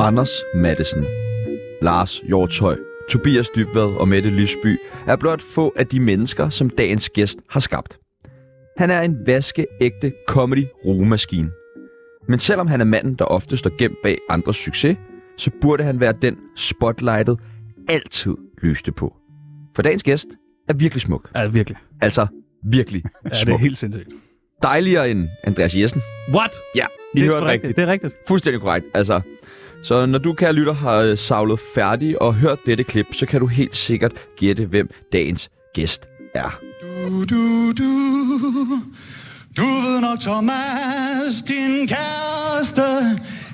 Anders Madsen, Lars Hjortøj, Tobias Dybvad og Mette Lysby er blot få af de mennesker, som dagens gæst har skabt. Han er en vaskeægte comedy rumemaskine. Men selvom han er manden, der ofte står gemt bag andres succes, så burde han være den spotlightet altid lyste på. For dagens gæst er virkelig smuk. Ja, virkelig. Altså virkelig Ja, det er smuk. helt sindssygt. Dejligere end Andreas Jessen. What? Ja, I det er hørte sgu rigtigt. Det er rigtigt. Fuldstændig korrekt. Altså, så når du, kære lytter, har øh, savlet færdig og hørt dette klip, så kan du helt sikkert gætte, hvem dagens gæst er. Du, du, du. Du ved nok, Thomas, din kæreste.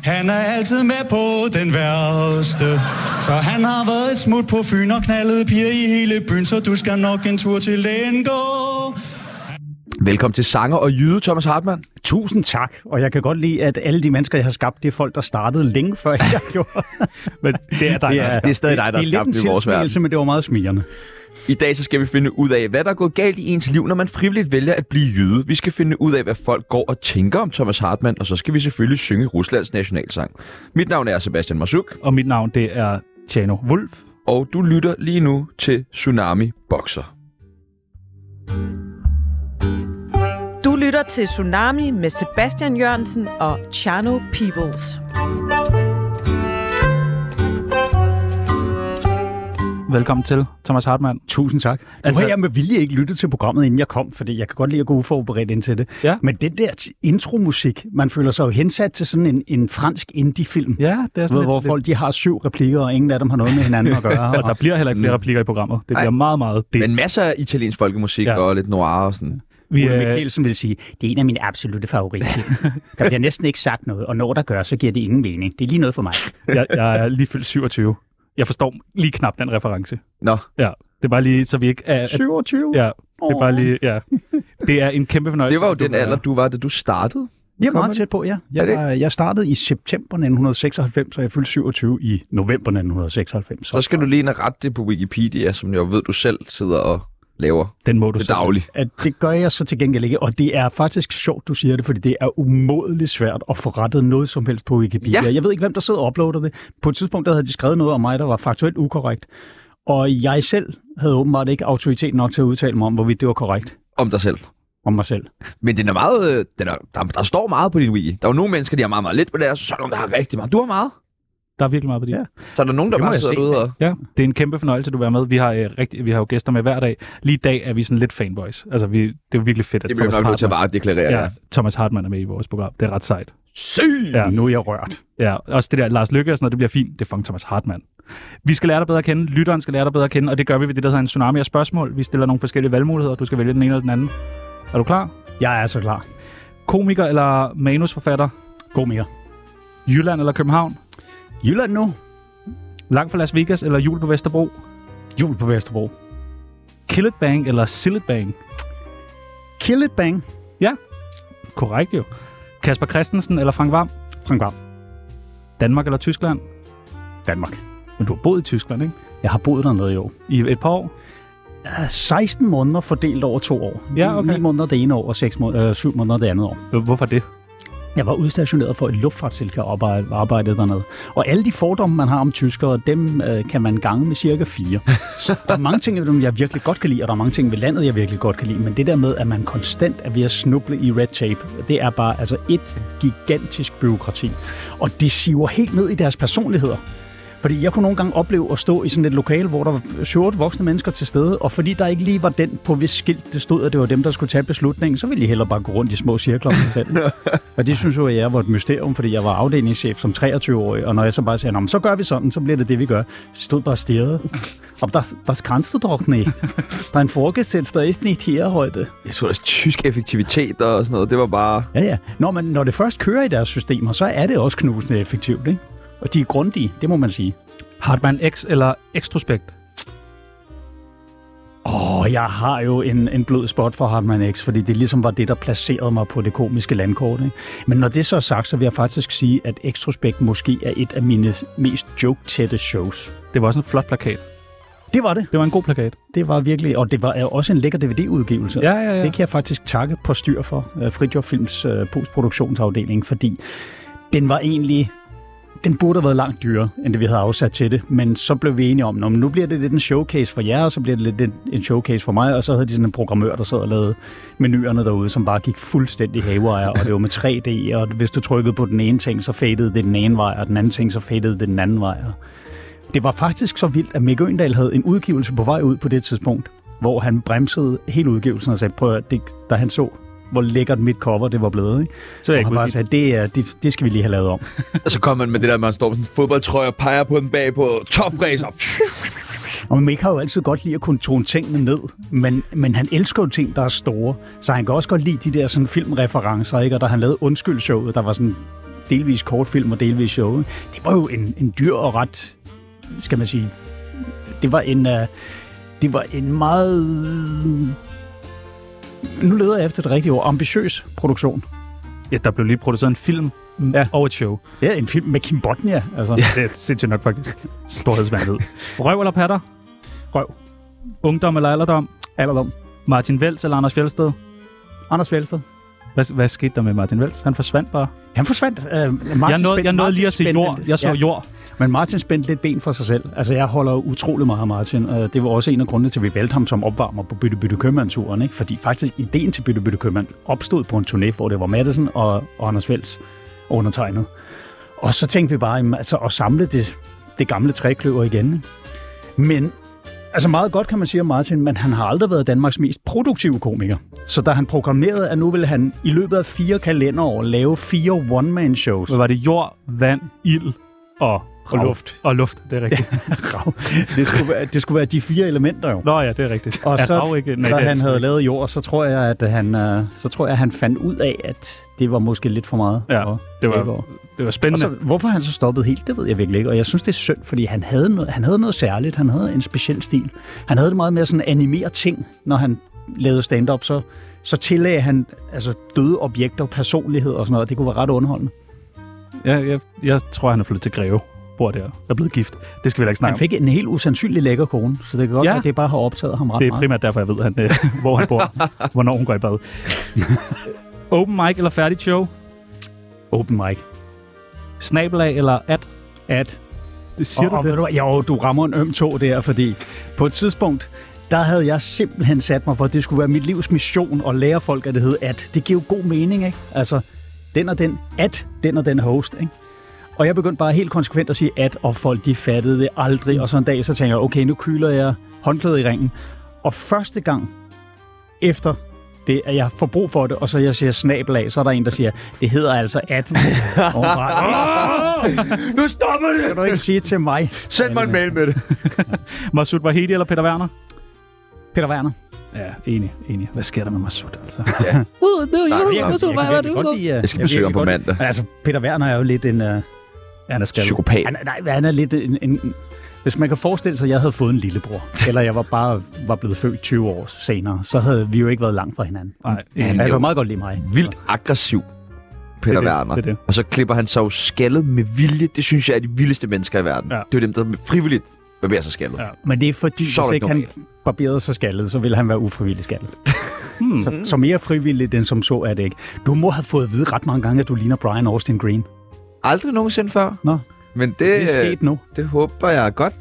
Han er altid med på den værste. Så han har været et smut på Fyn og knaldet piger i hele byen, så du skal nok en tur til lægen gå. Velkommen til sanger og jyde, Thomas Hartmann. Tusind tak, og jeg kan godt lide, at alle de mennesker, jeg har skabt, det er folk, der startede længe før jeg gjorde. Men det er dig, der har Det er stadig dig, der har det er skabt det i vores verden. men det var meget smirrende. I dag så skal vi finde ud af, hvad der er gået galt i ens liv, når man frivilligt vælger at blive jyde. Vi skal finde ud af, hvad folk går og tænker om Thomas Hartmann, og så skal vi selvfølgelig synge Ruslands nationalsang. Mit navn er Sebastian Masuk, Og mit navn, det er Tjano Wolf. og du lytter lige nu til Tsunami Boxer. Lytter til Tsunami med Sebastian Jørgensen og Chano Peoples. Velkommen til, Thomas Hartmann. Tusind tak. Nu Altså- har jeg med vilje ikke lyttet til programmet, inden jeg kom, fordi jeg kan godt lide at gå uforberedt ind til det. Ja. Men den der intromusik, man føler sig jo hensat til sådan en, en fransk indie-film. Ja, det er Ved, sådan hvor lidt, folk de har syv replikker, og ingen af dem har noget med hinanden at gøre. lidt, og der bliver heller ikke flere replikker i programmet. Det bliver Nej. meget, meget det. Men masser af italiensk folkemusik ja. og lidt noir og sådan. Vi, Ole Mikkelsen vil sige, det er en af mine absolute favoritfilm. der bliver næsten ikke sagt noget, og når der gør, så giver det ingen mening. Det er lige noget for mig. jeg, jeg er lige fyldt 27. Jeg forstår lige knap den reference. Nå, Ja, det er bare lige, så vi ikke er... At, 27? ja, det er bare lige... Ja. Det er en kæmpe fornøjelse. det var jo den er- alder, du var, da du startede. Jeg er meget tæt på, ja. Er Jeg, det var, jeg startede i september 1996, og jeg fyldte 27 i november 1996. Så skal du lige ind og rette det på Wikipedia, som jeg ved, du selv sidder og laver Den må du til selv. daglig. At det gør jeg så til gengæld ikke, og det er faktisk sjovt, du siger det, fordi det er umådeligt svært at få rettet noget som helst på Wikipedia. Ja. Jeg ved ikke, hvem der sidder og uploader det. På et tidspunkt der havde de skrevet noget om mig, der var faktuelt ukorrekt. Og jeg selv havde åbenbart ikke autoritet nok til at udtale mig om, hvorvidt det var korrekt Om dig selv. om mig selv. Men den er meget, øh, den er, der, der står meget på din wiki. Der er jo nogle mennesker, der har meget, meget lidt på det her, så er der der har rigtig meget. Du har meget. Der er virkelig meget på det. Ja. Så er der nogen, der bare sidder derude og... Ja, det er en kæmpe fornøjelse, du er med. Vi har, øh, rigtig, vi har jo gæster med hver dag. Lige i dag er vi sådan lidt fanboys. Altså, vi, det er jo virkelig fedt, at Det bliver Thomas nok nødt til at Hartmann, bare deklarere. ja, Thomas Hartmann er med i vores program. Det er ret sejt. Syg! Ja. Nu er jeg rørt. Ja, også det der Lars Lykke og sådan noget, det bliver fint. Det er fucking Thomas Hartmann. Vi skal lære dig bedre at kende. Lytteren skal lære dig bedre at kende, og det gør vi ved det, der hedder en tsunami af spørgsmål. Vi stiller nogle forskellige valgmuligheder. Du skal vælge den ene eller den anden. Er du klar? Jeg er så klar. Komiker eller manusforfatter? Mere. Jylland eller København? Jylland nu. Langt fra Las Vegas eller jul på Vesterbro? Jul på Vesterbro. Kill it bang eller Sill it bang? Kill it bang. Korrekt jo. Kasper Christensen eller Frank Vam? Frank Vam. Danmark eller Tyskland? Danmark. Men du har boet i Tyskland, ikke? Jeg har boet dernede i år. I et par år? Ja, 16 måneder fordelt over to år. Ja, okay. 9 måneder det ene år, og 6 måneder, øh, 7 måneder det andet år. Hvorfor det? Jeg var udstationeret for et luftfartsselskab og arbejde, arbejdede dernede. Og alle de fordomme, man har om tyskere, dem øh, kan man gange med cirka fire. der er mange ting, ved dem, jeg virkelig godt kan lide, og der er mange ting ved landet, jeg virkelig godt kan lide. Men det der med, at man konstant er ved at snuble i red tape, det er bare altså et gigantisk byråkrati. Og det siver helt ned i deres personligheder. Fordi jeg kunne nogle gange opleve at stå i sådan et lokale, hvor der var 7 voksne mennesker til stede, og fordi der ikke lige var den på hvis skilt, det stod, at det var dem, der skulle tage beslutningen, så ville de hellere bare gå rundt i små cirkler om selv. og det synes jeg, at jeg var et mysterium, fordi jeg var afdelingschef som 23-årig, og når jeg så bare sagde, "Nå, men så gør vi sådan, så bliver det det, vi gør. Så stod bare og stirrede. Og das, das kannst du doch nicht. Dein Vorgesetzter ist nicht hier heute. Jeg tror, er tysk effektivitet og sådan noget. Det var bare... Ja, ja. Når, man, når det først kører i deres systemer, så er det også knusende effektivt, ikke? Og de er grundige, det må man sige. Hartmann X eller Extrospekt? Åh, oh, jeg har jo en, en blød spot for Hartmann X, fordi det ligesom var det, der placerede mig på det komiske landkort. Ikke? Men når det så er sagt, så vil jeg faktisk sige, at Extrospekt måske er et af mine mest joke-tætte shows. Det var også en flot plakat. Det var det. Det var en god plakat. Det var virkelig, og det var også en lækker DVD-udgivelse. Ja, ja, ja. Det kan jeg faktisk takke på styr for, uh, Fridtjof Films uh, postproduktionsafdeling, fordi den var egentlig den burde have været langt dyrere, end det vi havde afsat til det. Men så blev vi enige om, at nu bliver det lidt en showcase for jer, og så bliver det lidt en- showcase for mig. Og så havde de sådan en programmør, der sad og lavede menuerne derude, som bare gik fuldstændig haywire. Og det var med 3D, og hvis du trykkede på den ene ting, så fadede det den ene vej, og den anden ting, så fadede det den anden vej. Det var faktisk så vildt, at Mikke Øndal havde en udgivelse på vej ud på det tidspunkt, hvor han bremsede hele udgivelsen og sagde, prøv at, det, da han så, hvor lækkert mit cover det var blevet. Ikke? Så er Og jeg han ikke bare sagde, det, er, det, det skal vi lige have lavet om. Og så kommer man med det der, man står med sådan en fodboldtrøje og peger på den bag på topræser. Og Mick har jo altid godt lide at kunne tone tingene ned, men, men han elsker jo ting, der er store. Så han kan også godt lide de der sådan filmreferencer, ikke? Og da han lavede Undskyld-showet, der var sådan delvis kortfilm og delvis show, det var jo en, en dyr og ret, skal man sige, det var en, uh, det var en meget, nu leder jeg efter det rigtige ord, ambitiøs produktion. Ja, der blev lige produceret en film Ja. og et show. Ja, en film med Kim Botnia, altså. Ja. Det er sindssygt nok faktisk. Storhedsvandet. Røv eller patter? Røv. Ungdom eller alderdom? Alderdom. Martin Vels eller Anders Fjeldsted? Anders Fjeldsted. Hvad, hvad skete der med Martin Vels? Han forsvandt bare. Han forsvandt. Uh, Martin jeg nåede, spændte- jeg nåede Martin lige at se jord. Jeg så ja. jord. Men Martin spændte lidt ben for sig selv. Altså, jeg holder utrolig meget af Martin. Det var også en af grundene til, at vi valgte ham som opvarmer på Bytte Bytte Købmand-turen. Ikke? Fordi faktisk ideen til Bytte Bytte Købmand opstod på en turné, hvor det var Madison og, og Anders Fælds undertegnet. Og så tænkte vi bare jamen, altså, at samle det, det gamle trækløver igen. Men altså meget godt kan man sige om Martin, men han har aldrig været Danmarks mest produktive komiker. Så da han programmerede, at nu vil han i løbet af fire kalenderår lave fire one-man-shows. Hvad var det? Jord, vand, ild og, og luft. Og luft, det er rigtigt. Rav. Det skulle, være, det skulle være de fire elementer jo. Nå ja, det er rigtigt. Og Er så, rav ikke, nej, da han havde lavet jord, så tror jeg, at han, øh, så tror jeg, at han fandt ud af, at det var måske lidt for meget. Ja, Og- det var, og det var Og spændende. så, hvorfor han så stoppet helt, det ved jeg virkelig ikke. Og jeg synes, det er synd, fordi han havde, noget, han havde noget særligt. Han havde en speciel stil. Han havde det meget med at sådan animere ting, når han lavede stand-up. Så, så tillagde han altså, døde objekter, personlighed og sådan noget. Det kunne være ret underholdende. Ja, jeg, jeg tror, han er flyttet til Greve. Bor der. Er blevet gift. Det skal vi da ikke snakke Han om. fik en helt usandsynlig lækker kone, så det kan godt Ja. være, at det bare har optaget ham ret Det er meget. primært derfor, jeg ved, han, øh, hvor han bor. hvornår hun går i bad. Open mic eller færdigt show? Open mic. Snabelag eller at? At Det siger og, og du ved det? du, jo, du rammer en øm tog der, fordi på et tidspunkt, der havde jeg simpelthen sat mig for, at det skulle være mit livs mission at lære folk, at det hed at. Det giver jo god mening, ikke? Altså, den og den, at den og den host, ikke? Og jeg begyndte bare helt konsekvent at sige at, og folk de fattede det aldrig. Og så en dag, så tænker jeg, okay, nu kyler jeg håndklædet i ringen. Og første gang efter det, at jeg får brug for det, og så jeg siger snabelag, så er der en, der siger, det hedder altså at. Nu stopper det! kan du ikke sige til mig? Send mig en mail med det. Masud Vahedi eller Peter Werner? Peter Werner. Ja, enig, enig. Hvad sker der med Masud, altså? Nej, Jeg, jeg, kan virkelig godt lide, uh, Jeg skal besøge ham på mandag. Altså, Peter Werner er jo lidt en... Uh, Han er skaldet. Psykopat. han, er- nej, han er lidt en, en... Hvis man kan forestille sig, at jeg havde fået en lillebror, eller jeg var bare var blevet født 20 år senere, så havde vi jo ikke været langt fra hinanden. Nej, Han enig. er Jeg jo kan meget godt lide mig. Vildt aggressiv, Peter Det er det, Werner. det er det. Og så klipper han sig jo skaldet med vilje. Det synes jeg er de vildeste mennesker i verden. Ja. Det er jo dem, der frivilligt barberer sig skaldet. Ja. Men det er fordi, Så er hvis det ikke normalt. han barberede sig skaldet, så ville han være ufrivillig skaldet. Hmm. Så, så mere frivilligt end som så er det ikke. Du må have fået at vide ret mange gange, at du ligner Brian Austin Green. Aldrig nogensinde før. Nå, Men det, det er øh, sket nu. det håber jeg godt.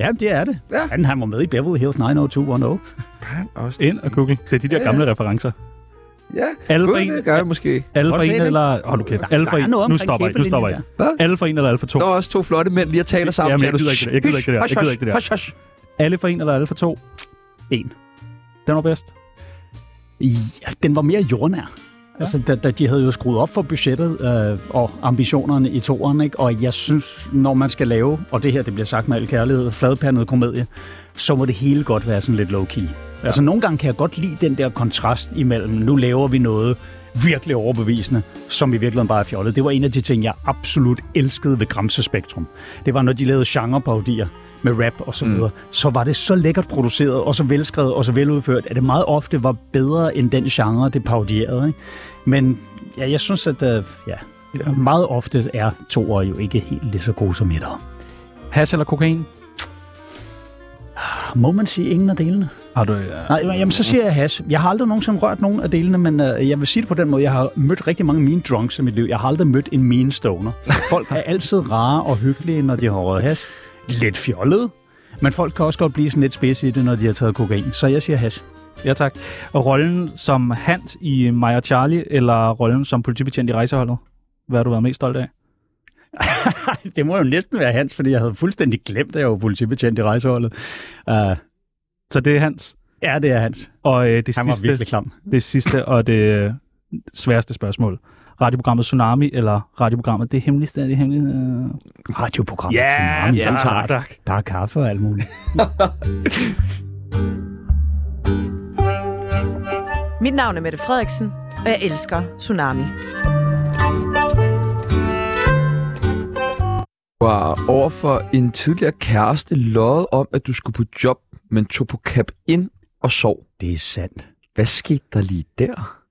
Ja, det er det. Ja. Han, han var med i Beverly Hills 90210. Han også. Ind og google. Det er de der Ja. gamle referencer. Ja, Alle for en, det gør jeg måske. alle for en eller... Hold du kæft. Alle for en. Nu stopper jeg. Nu stopper jeg. Alle for en eller alle for to? Der er også to flotte mænd lige at tale sammen. Jamen, jeg gider ikke det der. Jeg gider ikke det der. Jeg gider ikke det der. hush, hush. Alle for en eller alle for to? En. Den var bedst. Ja, den var mere jordnær. Altså, da, da de havde jo skruet op for budgettet øh, og ambitionerne i toeren, ikke? og jeg synes, når man skal lave, og det her, det bliver sagt med al kærlighed, fladpandet komedie, så må det hele godt være sådan lidt low-key. Ja. Altså, nogle gange kan jeg godt lide den der kontrast imellem, nu laver vi noget virkelig overbevisende, som i virkeligheden bare er fjollet. Det var en af de ting, jeg absolut elskede ved Gramse Spektrum. Det var, når de lavede genreparodier med rap og så videre, mm. så var det så lækkert produceret, og så velskrevet, og så veludført, at det meget ofte var bedre end den genre, det parodierede. Ikke? Men ja, jeg synes, at uh, ja, meget ofte er toer jo ikke helt lige så gode som etter. Hash eller kokain? Må man sige ingen af delene? Har du... Uh, Nej, jamen, så siger jeg hash. Jeg har aldrig nogensinde rørt nogen af delene, men øh, jeg vil sige det på den måde. Jeg har mødt rigtig mange mean drunks i mit liv. Jeg har aldrig mødt en mean stoner. Folk er altid rare og hyggelige, når de har røget hash. Lidt fjollede, men folk kan også godt blive sådan lidt spids i det, når de har taget kokain. Så jeg siger hash. ja, tak. Og rollen som Hans i Maja Charlie, eller rollen som politibetjent i rejseholdet? Hvad har du været mest stolt af? det må jo næsten være Hans, fordi jeg havde fuldstændig glemt, at jeg var politibetjent i rejseholdet. Uh, Så det er Hans. ja, det er Hans. Og øh, det, Han var sidste, virkelig klam. det sidste og det øh, sværeste spørgsmål. Radioprogrammet Tsunami, eller radioprogrammet Det Hemmeligste af det Hemmelige? Øh... Radioprogram. Ja, Tsunami. ja, tak. tak. Der er kaffe og alt muligt. Mit navn er Mette Frederiksen, og jeg elsker Tsunami. var over for en tidligere kæreste løjet om, at du skulle på job, men tog på cap ind og sov. Det er sandt. Hvad skete der lige der?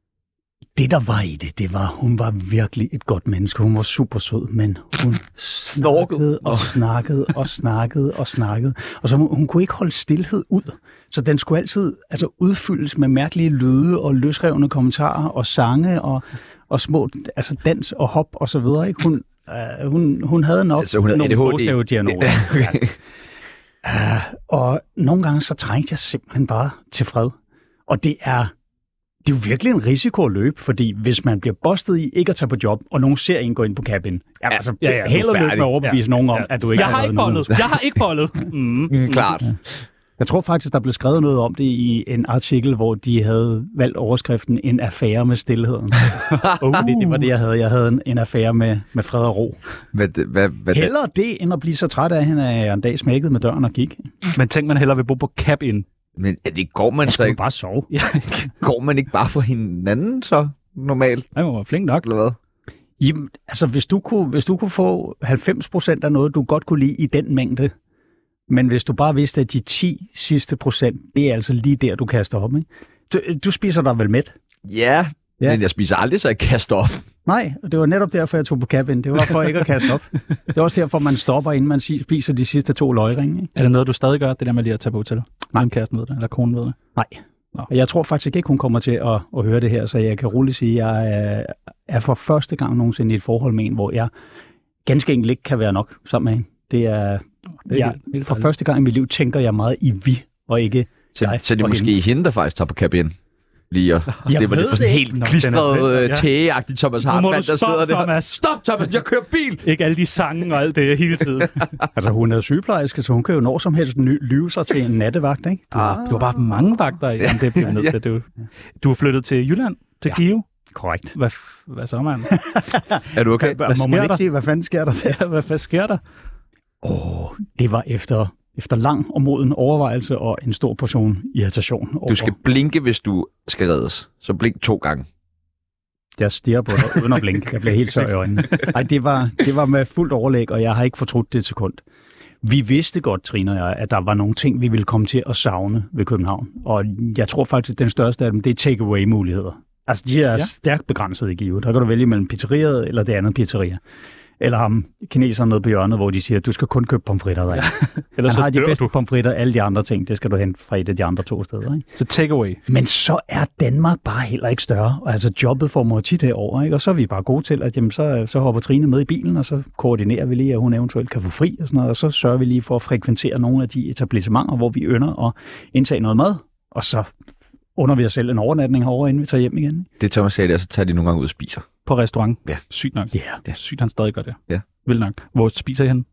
Det, der var i det, det var, hun var virkelig et godt menneske. Hun var super sød, men hun snakkede og snakkede og snakkede og snakkede. Og så hun, hun kunne ikke holde stillhed ud. Så den skulle altid altså, udfyldes med mærkelige lyde og løsrevne kommentarer og sange og, og små altså dans og hop og så videre. Ikke? Hun, øh, hun, hun havde nok Altså, hun havde nogle. Okay. Uh, og nogle gange så trængte jeg simpelthen bare til fred. Og det er, det er jo virkelig en risiko at løbe, fordi hvis man bliver bustet i ikke at tage på job, og nogen ser en gå ind på cabin, ja, altså, ja, ja, er lykke færdig. med at overbevise Ja, nogen om, ja. at du ikke Jeg har lavet ikke noget. bollet. Jeg har ikke bollet. Mm. Mm, klart. Jeg tror faktisk, der blev skrevet noget om det i en artikel, hvor de havde valgt overskriften En affære med stillheden. Oh. Fordi det var det, jeg havde. Jeg havde en, en affære med, med fred og ro. Hvad, hvad, hvad, Hellere det, end at blive så træt af hende, at jeg en dag smækkede med døren og gik. Men tænk, man hellere vil bo på cap in. Men er det går man Jeg så ikke, bare sove. Går man ikke bare for hinanden så normalt, han var flink nok. eller hvad? Jamen, altså, hvis du kunne, hvis du kunne få 90 procent af noget, du godt kunne lide i den mængde, men hvis du bare vidste, at de 10 sidste procent, det er altså lige der, du kaster op, ikke? Du, du spiser dig vel mæt? Ja, Ja. ja, men jeg spiser aldrig, så jeg kaster op. Nej, og det var netop derfor, jeg tog på cabin. Det var for ikke at kaste op. Det er også derfor, man stopper, inden man spiser de sidste to løgringe. Ikke? Er det noget, du stadig gør, det der med lige at tage på hotel? Nej. Uden kæresten ved det, eller konen ved det? Nej. Nå. Og Jeg tror faktisk ikke, hun kommer til at, at høre det her, så jeg kan roligt sige, at jeg er, er for første gang nogensinde i et forhold med en, hvor jeg ganske enkelt ikke kan være nok sammen med hende. Det er, Det er ja, helt- helt for første gang i mit liv tænker jeg meget i vi, og ikke Så, jeg så det er måske hende. hende, der faktisk tager på cabin. Lige og, Jeg det var ved lidt for sådan helt. Nå, klistret, øh, ja. tægeagtigt Thomas må Hartmann, du der sidder stoppe, der. Thomas. Stop, Thomas, jeg kører bil! Ikke alle de sange og alt det hele tiden. Altså, hun er sygeplejerske, så hun kan jo når som helst ny- lyve sig til en nattevagt, ikke? Du har, du har bare mange vagter i. Jamen, det bliver nødt Ja. til. Du, du er flyttet til Jylland, til Ja. Give. Korrekt. Hvad, hvad så, mand? Er du okay? Må sker man der? ikke sige, hvad fanden sker der der? Ja, hvad, hvad sker der? Åh, det var efter, efter lang og moden overvejelse og en stor portion irritation. Du over- skal blinke, hvis du skal reddes. Så blink to gange. Jeg stiger på dig uden at blinke. Jeg bliver helt tør i øjnene. Ej, det var, det var med fuldt overlæg, og jeg har ikke fortrudt det et sekund. Vi vidste godt, Trine og jeg, at der var nogle ting, vi ville komme til at savne ved København. Og jeg tror faktisk, at den største af dem, det er take-away-muligheder. Altså, de er ja. stærkt begrænset i Give. Der kan du vælge mellem pizzeriet eller det andet pizzeria. Eller ham kineseren nede på hjørnet, hvor de siger, at du skal kun købe pomfritter der. Ja. Ellers Han har de bedste du. pomfritter, alle de andre ting, det skal du hente fra et af de andre to steder. Ikke? Så take away. Men så er Danmark bare heller ikke større. Og Altså jobbet får mig tit herover, ikke? og så er vi bare gode til, at jamen, så, så hopper Trine med i bilen, og så koordinerer vi lige, at hun eventuelt kan få fri og sådan noget, og så sørger vi lige for at frekventere nogle af de etablissementer, hvor vi ønsker at indtage noget mad, og så under vi os selv en overnatning herovre, inden vi tager hjem igen. Det Thomas sagde der, så tager de nogle gange ud og spiser. På restaurant. Ja. Sygt nok. Ja. Det er sygt, han stadig gør det. Ja. Vildt nok. Hvor spiser I hen?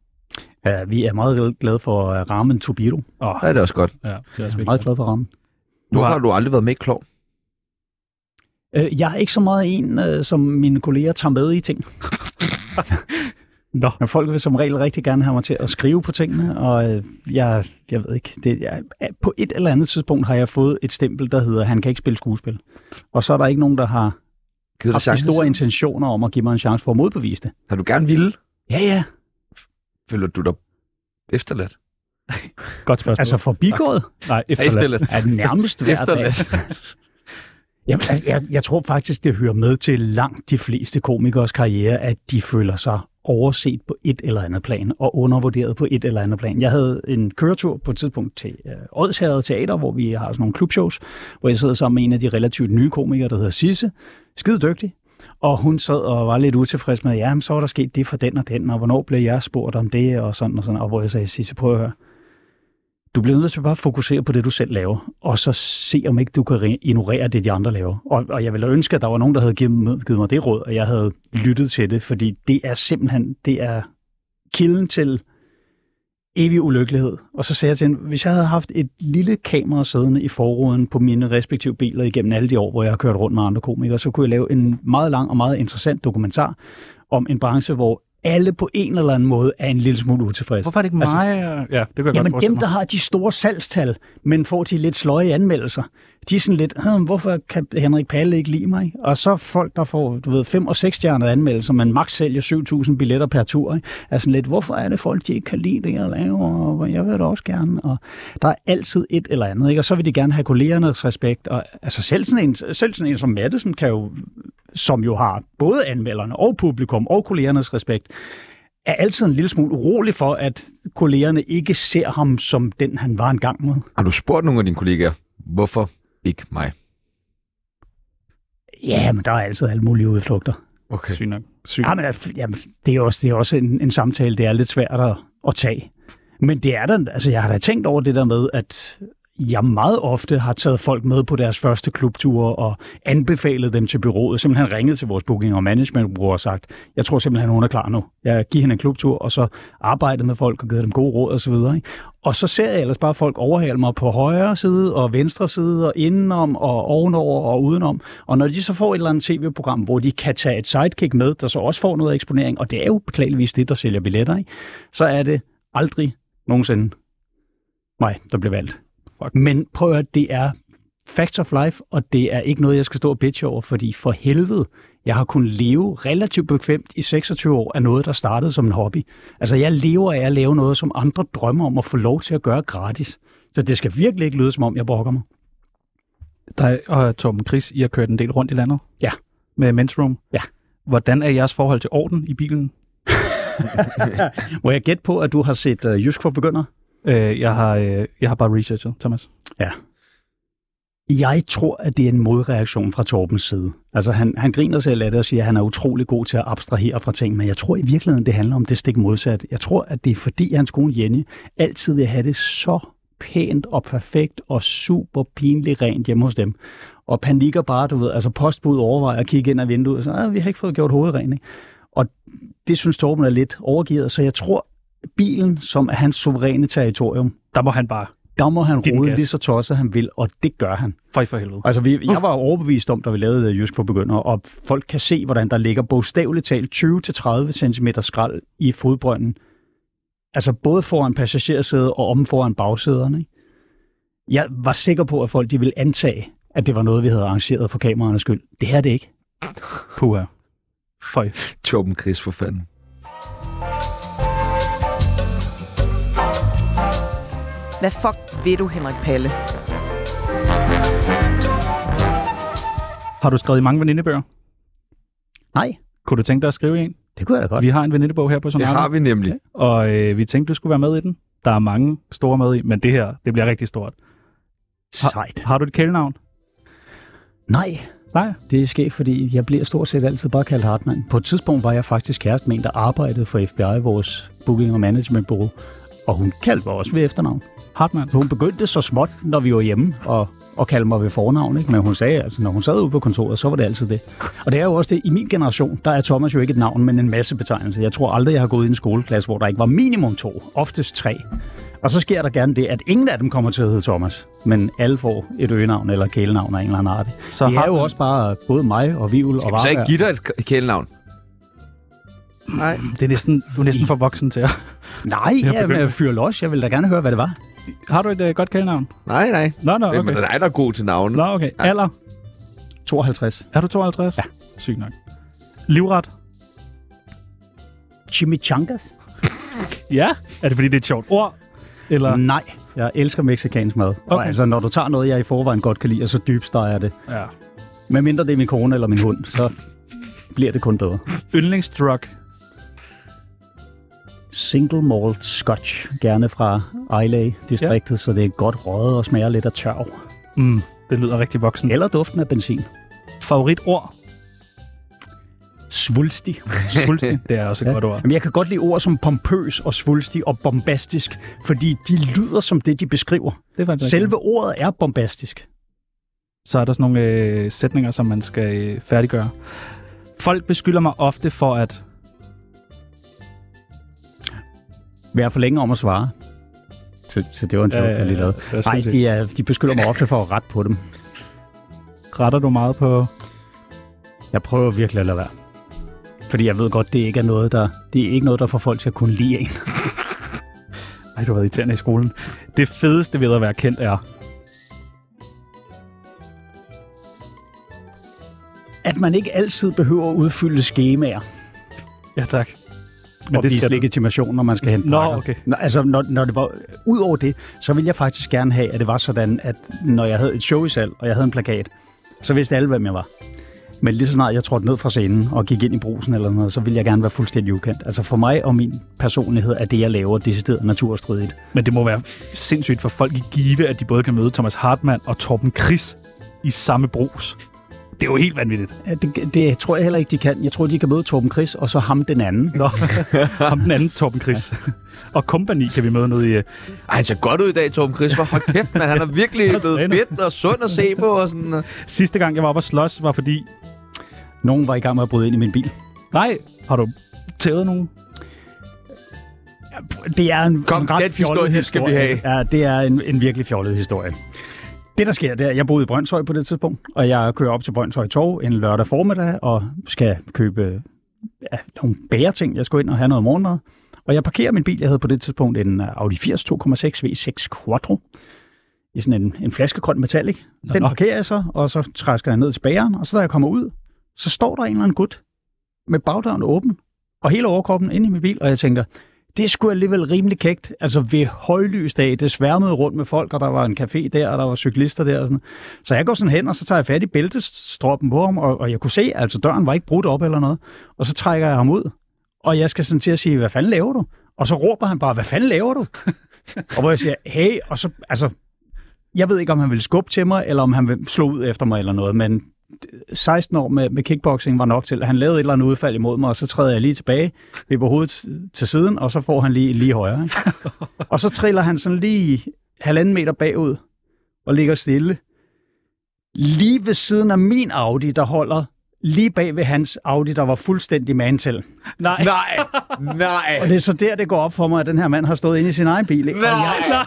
Yeah. vi er meget glade for uh, ramen Tobiro. Åh, Så er det også godt. ja, det er også Meget virkelig. glad for ramen. Du Hvorfor har- har du aldrig været med i Klov? Uh, jeg er ikke så meget en, uh, som mine kolleger tager med i ting. Nå, Men folk vil som regel rigtig gerne have mig til at skrive på tingene, og øh, jeg, jeg ved ikke, det, jeg, på et eller andet tidspunkt har jeg fået et stempel, der hedder, han kan ikke spille skuespil. Og så er der ikke nogen, der har Givet haft de chancen? store intentioner om at give mig en chance for at modbevise det. Har du gerne ville? Ja, ja. Føler du dig efterladt? godt spørgsmål. Altså forbigået Nej, efterladt. er nærmest hver dag. Efterladt. Jamen, altså, jeg, jeg tror faktisk, det hører med til langt de fleste komikers karriere, at de føler sig overset på et eller andet plan, og undervurderet på et eller andet plan. Jeg havde en køretur på et tidspunkt til øh, Odsherred Teater, hvor vi har sådan nogle klubshows, hvor jeg sidder sammen med en af de relativt nye komikere, der hedder Sisse. Skide dygtig. Og hun sad og var lidt utilfreds med, ja, men så var der sket det for den og den, og hvornår blev jeg spurgt om det, og sådan og sådan, og hvor jeg sagde, Sisse, prøv at høre. Du bliver nødt til bare at fokusere på det, du selv laver, og så se, om ikke du kan ignorere det, de andre laver. Og, og jeg ville ønske, at der var nogen, der havde givet, mig- givet mig det råd, og jeg havde lyttet til det, fordi det er simpelthen, det er kilden til evig ulykkelighed. Og så sagde jeg til hende, hvis jeg havde haft et lille kamera siddende i forruden på mine respektive biler igennem alle de år, hvor jeg har kørt rundt med andre komikere, så kunne jeg lave en meget lang og meget interessant dokumentar om en branche, hvor alle på en eller anden måde er en lille smule utilfredse. Hvorfor er det ikke Altså, mig? ja, det kan jeg godt Jamen forestille dem, der har de store salgstal, men får de lidt sløje anmeldelser, de er sådan lidt, hvorfor kan Henrik Palle ikke lide mig? Og så folk, der får, du ved, 5 og 6 stjernede anmeldelser, man max sælger 7.000 billetter per tur, ikke? er sådan lidt, hvorfor er det folk, de ikke kan lide det, jeg laver, og jeg vil det også gerne. Og der er altid et eller andet, ikke? og så vil de gerne have kollegernes respekt. Og, altså selv sådan, en, selv sådan en som Madison kan jo, som jo har både anmelderne og publikum og kollegernes respekt, er altid en lille smule urolig for, at kollegerne ikke ser ham som den, han var engang med. Har du spurgt nogle af dine kollegaer, hvorfor ikke mig? Ja, men der er altid alle mulige udflugter. Okay. Sygt nok. Sygt. Ja, men jamen, det er også, det er også en, en samtale, det er lidt svært at, at tage. Men det er der, altså jeg har da tænkt over det der med, at jeg meget ofte har taget folk med på deres første klubture og anbefalet dem til byrådet. Simpelthen ringet til vores booking- og managementbureau og sagt, jeg tror simpelthen, hun er klar nu. Jeg giver hende en klubtur, og så arbejdet med folk og givet dem gode råd og så videre. Ikke? Og så ser jeg ellers bare folk overhale mig på højre side og venstre side og indenom og ovenover og udenom. Og når de så får et eller andet tv-program, hvor de kan tage et sidekick med, der så også får noget eksponering, og det er jo beklageligvis det, der sælger billetter, ikke? så er det aldrig nogensinde mig, der bliver valgt. Fuck. Men prøv at det er facts of life, og det er ikke noget, jeg skal stå og bitche over, fordi for helvede, jeg har kunnet leve relativt bekvemt i 26 år af noget, der startede som en hobby. Altså, jeg lever af at lave noget, som andre drømmer om at få lov til at gøre gratis. Så det skal virkelig ikke lyde, som om jeg brokker mig. Dig og Torben Chris, I har kørt en del rundt i landet. Ja. Med Men's Room. Ja. Hvordan er jeres forhold til orden i bilen? Må jeg gætte på, at du har set uh, Jysk for Begynder? Øh, jeg, har, øh, jeg har bare researchet, Thomas. Jeg tror, at det er en modreaktion fra Torbens side. Altså, han, han griner selv af det og siger, at han er utrolig god til at abstrahere fra ting, men jeg tror i virkeligheden, det handler om det stik modsat. Jeg tror, at det er fordi, hans kone Jenny altid vil have det så pænt og perfekt og super pinligt rent hjemme hos dem. Og panikker bare, du ved, altså postbud overvejer at kigge ind ad vinduet og så, ah, vi har ikke fået gjort hovedet rent. Ikke? Og det synes Torben er lidt overgivet, så jeg tror, bilen, som er hans suveræne territorium, Der må han bare. der må han rode lige så tosset han vil, og det gør han. Føj for helvede. Altså, vi, jeg var overbevist om, da vi lavede Jysk for Begyndere, og folk kan se, hvordan der ligger bogstaveligt talt 20-30 cm skrald i fodbrønden. Altså både foran passagersædet og om foran bagsæderne. Ikke? Jeg var sikker på, at folk de ville antage, at det var noget, vi havde arrangeret for kameraernes skyld. Det her er det ikke. Puha. Føj. Torben Chris for fanden. Hvad fuck ved du, Henrik Palle? Har du skrevet i mange venindebøger? Nej, Kunne du tænke dig at skrive en? det kunne jeg da godt. Vi har en venindebog her på Det Sonata, har vi nemlig. og øh, vi tænkte, du skulle være med i den. Der er mange store med i, men det her, det bliver rigtig stort. Sejt. Har du et kælenavn? Nej, Nej. det er sket, fordi jeg bliver stort set altid bare kaldt Hartmann. På et tidspunkt var jeg faktisk kæreste med en, der arbejdede for FBI, vores booking- og managementbureau. Og hun kaldte mig også ved efternavn. Hartmann. Så hun begyndte så småt, når vi var hjemme, og, og kalde mig ved fornavn. Ikke? Men hun sagde, altså, når hun sad ude på kontoret, så var det altid det. Og det er jo også det, i min generation, der er Thomas jo ikke et navn, men en masse betegnelse. Jeg tror aldrig, jeg har gået i en skoleklasse, hvor der ikke var minimum to, oftest tre. Og så sker der gerne det, at ingen af dem kommer til at hedde Thomas, men alle får et øgenavn eller kælenavn af en eller anden art. Så Det er jo også bare både mig og Vivl og Kan vi så ikke Varberg. give dig et kælenavn? Nej. Det er næsten, du er næsten for voksen til at... Nej, Jeg jeg begynder. vil fyre los. Jeg vil da gerne høre, hvad det var. Har du et uh, godt kælenavn? Nej, nej. Nå, nå, Okay. Men det er dig, der er god til navne. Nå, okay. Ja. Alder? 52. Er du 52? Ja. Sygt nok. Livret? Chimichangas? Ja. Er det fordi, det er et sjovt ord? Eller? Nej, jeg elsker mexicansk mad. Okay. Og altså, når du tager noget, jeg i forvejen godt kan lide, og så dybsteger det. Ja. Med mindre det er min kone eller min hund, så bliver det kun bedre. Yndlingsdrug? Single malt scotch, gerne fra Islay-distriktet, ja. så det er godt røget og smager lidt af tørv. Mm, det lyder rigtig voksen. Eller duften af benzin. Favoritord? Svulstig. Svulstig. det er også et ja. godt ord. Jamen, jeg kan godt lide ord som pompøs og svulstig og bombastisk, fordi de lyder som det, de beskriver. Det er faktisk Selve ordet er bombastisk. så er der sådan nogle øh, sætninger, som man skal øh, færdiggøre. Folk beskylder mig ofte for at... Vær for længe om at svare. Så, så det var en joke, Ja, ja, jeg lige lavede. ja, Nej, de, er, de beskylder mig ofte for at rette på dem. Retter du meget på... Jeg prøver virkelig at lade være. Fordi jeg ved godt, det ikke er noget, der, det er ikke noget, der får folk til at kunne lide en. Ej, du har været irriterende i skolen. Det fedeste ved at være kendt er... At man ikke altid behøver at udfylde skemaer Ja, tak. Men og det vise legitimation, når man skal hente Nå, pakker. okay. Nå, altså, når, når det var, udover det, så ville jeg faktisk gerne have, at det var sådan, at når jeg havde et show i salg, og jeg havde en plakat, så vidste alle, hvem jeg var. Men lige så snart jeg trådte ned fra scenen og gik ind i brusen eller noget, så ville jeg gerne være fuldstændig ukendt. Altså for mig og min personlighed er det, jeg laver, decideret naturstridigt. Men det må være sindssygt for folk i Give, at de både kan møde Thomas Hartmann og Torben Chris i samme brus. Det er jo helt vanvittigt. Ja, Det, det tror jeg heller ikke, de kan. Jeg tror, de kan møde Torben Chris, og så ham den anden. Nå, ham den anden Torben Chris. Og Company kan vi møde nede i... øh, Ej, han ser godt ud i dag, Torben Chris. Hvor hold kæft, man. Han er virkelig blevet fedt og sund at se på. Og sådan. øh. Sidste gang, jeg var oppe at slås, var fordi... Nogen var i gang med at bryde ind i min bil. Nej, har du tævet nogen? Det er en, Kom, en ret den historie fjollet skal vi historie. Ja, det er en, en virkelig fjollet historie. Det, der sker, det er, jeg boede i Brøndshøj på det tidspunkt, og jeg kører op til Brøndshøj Torv en lørdag formiddag og skal købe ja, nogle bæreting. Jeg skulle ind og have noget morgenmad. Og jeg parkerer min bil. Jeg havde på det tidspunkt en øh, Audi 80 2,6 V6 Quattro i sådan en, en flaskegrøn metallic. Den nå. parkerer jeg så, og så træsker jeg ned til bæren, og så da jeg kommer ud, så står der en eller anden gut med bagdøren åben, og hele overkroppen inde i min bil, og jeg tænker, det skulle alligevel rimelig kægt. Altså ved højlys dag, det sværmede rundt med folk, og der var en café der, og der var cyklister der. Og sådan. Så jeg går sådan hen, og så tager jeg fat i bæltestroppen på ham, og, og jeg kunne se, altså døren var ikke brudt op eller noget. Og så trækker jeg ham ud, og jeg skal sådan til at sige, hvad fanden laver du? Og så råber han bare, hvad fanden laver du? og hvor jeg siger, hey, og så, altså, jeg ved ikke, om han ville skubbe til mig, eller om han ville slå ud efter mig eller noget, men 16 år med, med kickboxing var nok til, at han lavede et eller andet udfald imod mig, og så træder jeg lige tilbage, vipper hovedet til siden, og så får han lige, lige højre. Ikke? og så triller han sådan lige halvanden meter bagud, og ligger stille. Lige ved siden af min Audi, der holder lige bag ved hans Audi, der var fuldstændig mantel. Nej. Nej, nej. Og det er så der, det går op for mig, at den her mand har stået inde i sin egen bil. Ikke? Og, jeg, Nej.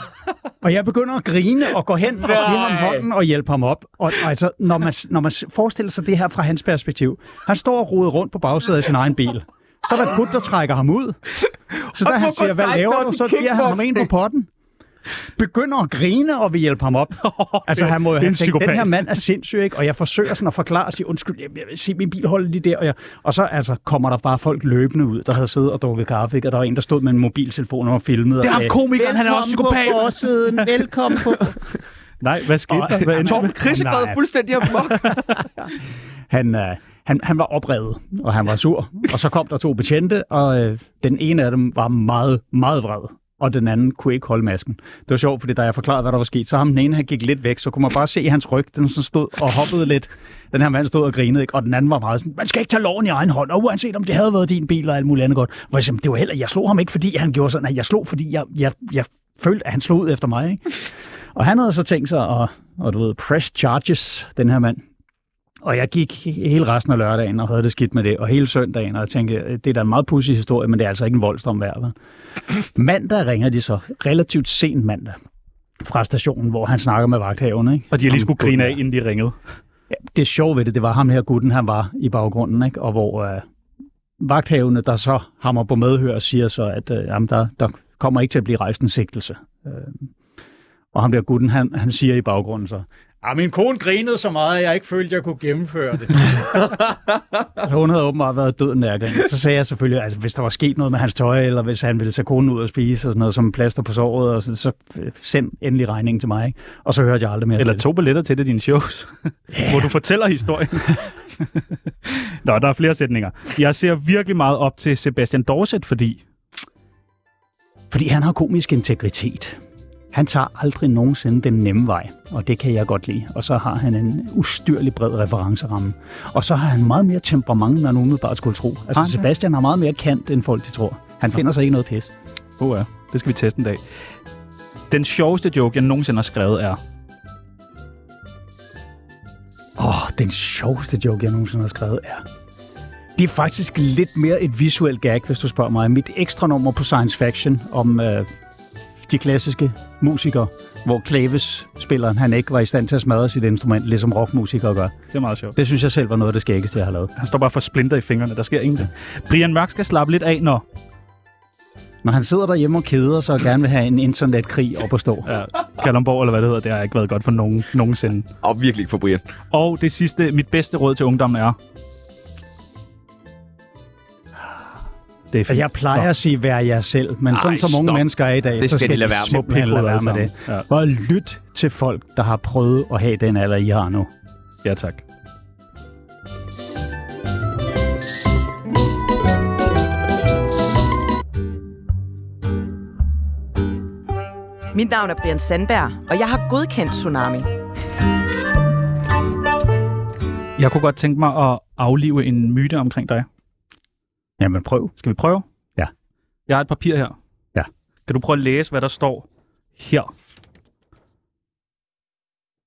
og jeg begynder at grine og gå hen og give ham Nej. hånden og hjælpe ham op. Og altså, når man, når man forestiller sig det her fra hans perspektiv. Han står og roder rundt på bagsædet af sin egen bil. Så er der et der trækker ham ud. Så da Og han siger, hvad laver du? Så giver han ham en på potten. Begynder at grine og vil hjælpe ham op. Altså, han må jo have tænkt, den her mand er sindssyg, ikke? Og jeg forsøger sådan at forklare og sige, undskyld, jeg, jeg se min bil holde lige der. Og, jeg, og så altså, kommer der bare folk løbende ud, der havde siddet og drukket kaffe, ikke? Og der var en, der stod med en mobiltelefon og filmet. Det er ham komikeren, han er også "Velkommen psykopat." på forsiden, velkommen på... Nej, hvad skete Og- der? Hvad Torben? Chris er gået fuldstændig amok. Han, øh, han, han var oprevet, og han var sur. Og så kom der to betjente, og øh, den ene af dem var meget, meget vred. Og den anden kunne ikke holde masken. Det var sjovt, fordi da jeg forklarede, hvad der var sket, så ham den ene, han gik lidt væk, så kunne man bare se hans ryg, den sådan stod og hoppede lidt. Den her mand stod og grinede, ikke? og den anden var meget sådan, man skal ikke tage loven i egen hånd, og uanset om det havde været din bil og alt muligt andet godt. Hvor jeg, sagde, det var heller, jeg slog ham ikke, fordi han gjorde sådan, nej, jeg slog, fordi jeg, jeg, jeg følte, at han slog ud efter mig. Ikke? Og han havde så tænkt sig at, og du ved, press charges, den her mand. Og jeg gik hele resten af lørdagen og havde det skidt med det, og hele søndagen, og jeg tænkte, det er da en meget pudsig historie, men det er altså ikke en voldstom vejr. vel? Mandag ringer de så, relativt sent mandag, fra stationen, hvor han snakker med vagthaverne. Ikke? Og de har lige skulle grine af, inden de ringede. Ja, det sjove ved det, det var ham her gutten, han var i baggrunden, ikke? og hvor øh, vagthavene, der så hammer på medhør og siger så, at øh, jamen, der, der kommer ikke til at blive rejst en sigtelse. Øh, og ham der gutten, han, han siger i baggrunden så, Ja, min kone grinede så meget, at jeg ikke følte, at jeg kunne gennemføre det. hun havde åbenbart været død nærgang. Så sagde jeg selvfølgelig, altså hvis der var sket noget med hans tøj, eller hvis han ville tage konen ud og spise, og sådan noget som plaster på såret, og så, så send endelig regningen til mig. Ikke? Og så hørte jeg aldrig mere Eller det. to billetter til det, dine shows, hvor du fortæller historien. Nå, der er flere sætninger. Jeg ser virkelig meget op til Sebastian Dorset, fordi... Fordi han har komisk integritet. Han tager aldrig nogensinde den nemme vej, og det kan jeg godt lide. Og så har han en ustyrlig bred referenceramme. Og så har han meget mere temperament, end man umiddelbart skulle tro. Altså, det? Sebastian har meget mere kant, end folk de tror. Han finder sig ikke noget pis. Oh, ja. Det skal vi teste en dag. Den sjoveste joke, jeg nogensinde har skrevet, er... Åh, oh, den sjoveste joke, jeg nogensinde har skrevet, er... Det er faktisk lidt mere et visuelt gag, hvis du spørger mig. Mit ekstra nummer på Science Faction om øh, de klassiske musikere, hvor klavespilleren han ikke var i stand til at smadre sit instrument, ligesom rockmusikere gør. Det er meget sjovt. Det synes jeg selv var noget af det skæggeste, jeg har lavet. Han står bare for splinter i fingrene. Der sker ingenting. Brian Mørk skal slappe lidt af, når... Når han sidder derhjemme og keder sig og gerne vil have en internetkrig op at stå. Ja, Kalundborg, eller hvad det hedder, det har ikke været godt for nogen nogensinde. Og virkelig ikke for Brian. Og det sidste, mit bedste råd til ungdommen er... Det er Og fint. jeg plejer at sige, vær jer selv, men sådan Ej, som unge stop. mennesker er i dag, Det så skal skal de lade de være med. simpelthen lade være med det. sammen. Bare lyt til folk, der har prøvet at have den alder, I har nu. Ja, ja tak. Mit navn er Brian Sandberg, og jeg har godkendt Tsunami. Jeg kunne godt tænke mig at aflive en myte omkring dig. Jamen prøv. Skal vi prøve? Ja. Jeg har et papir her. Ja. Kan du prøve at læse, hvad der står her?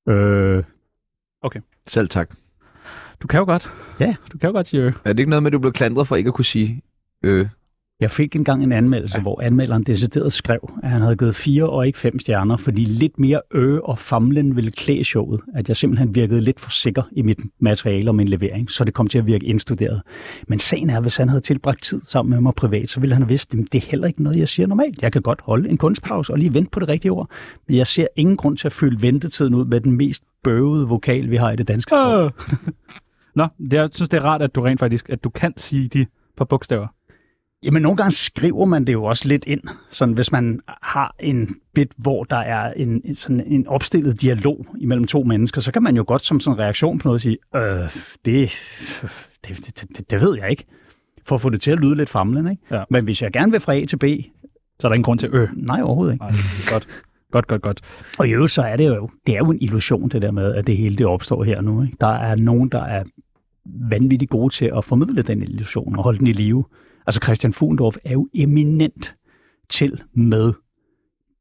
Øh, Selv tak. Du kan jo godt. Ja. Du kan jo godt sige øh. Er det ikke noget med, at du blev klandret for ikke at kunne sige øh? Jeg fik engang en anmeldelse, ja. hvor anmelderen decideret skrev, at han havde givet fire og ikke fem stjerner, fordi lidt mere ø og famlen ville klæde showet. At jeg simpelthen virkede lidt for sikker i mit materiale og min levering, så det kom til at virke indstuderet. Men sagen er, hvis han havde tilbragt tid sammen med mig privat, så ville han have vidst, at det er heller ikke noget, jeg siger normalt. Jeg kan godt holde en kunstpause og lige vente på det rigtige ord. Men jeg ser ingen grund til at fylde ventetiden ud med den mest bøvede vokal, vi har i det danske sprog. Øh. Nå, det, jeg synes, det er rart, at du rent faktisk at du kan sige de par bogstaver. Jamen, nogle gange skriver man det jo også lidt ind. Sådan, hvis man har en bit, hvor der er en, sådan en opstillet dialog imellem to mennesker, så kan man jo godt som sådan en reaktion på noget sige, øh, det, det, det, det, det ved jeg ikke. For at få det til at lyde lidt famlende, ikke? Ja. Men hvis jeg gerne vil fra A til B, Så er der ingen grund til ø. nej overhovedet ikke. Nej, godt. Godt, godt, godt. Og i øvrigt så er det jo, det er jo en illusion, det der med, at det hele det opstår her nu. Ikke? Der er nogen, der er vanvittigt gode til at formidle den illusion og holde den i live. Altså Christian Fuglendorf er jo eminent til med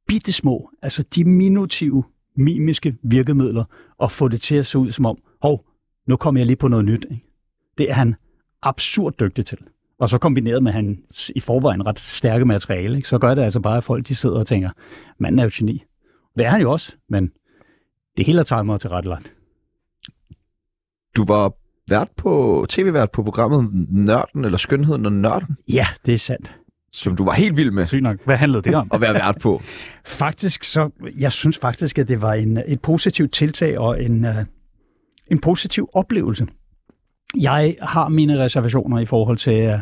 bittesmå, altså diminutive, mimiske virkemidler, og få det til at se ud som om, hov, nu kommer jeg lige på noget nyt. Ikke? Det er han absurd dygtig til. Og så kombineret med hans i forvejen ret stærke materiale, ikke? så gør det altså bare, at folk de sidder og tænker, manden er jo geni. Det er han jo også, men det hele er timet til ret langt. Du var vært på, tv-vært på programmet Nørden, eller Skønheden og Nørden, Ja, det er sandt. som du var helt vild med Sygt nok. Hvad handlede det om? at være vært på. Faktisk så, jeg synes faktisk, at det var en, et positivt tiltag og en, uh, en positiv oplevelse. Jeg har mine reservationer i forhold til, uh,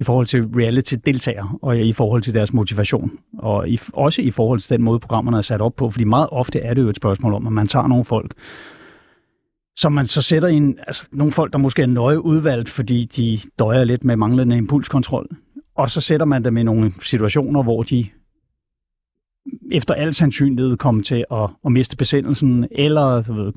i forhold til reality-deltagere og i forhold til deres motivation. Og i, også i forhold til den måde, programmerne er sat op på. Fordi meget ofte er det jo et spørgsmål om, at man tager nogle folk, som man så sætter i en, altså nogle folk, der måske er nøje udvalgt, fordi de døjer lidt med manglende impulskontrol. Og så sætter man dem i nogle situationer, hvor de efter al sandsynlighed kommer til at, at miste besindelsen, eller du ved,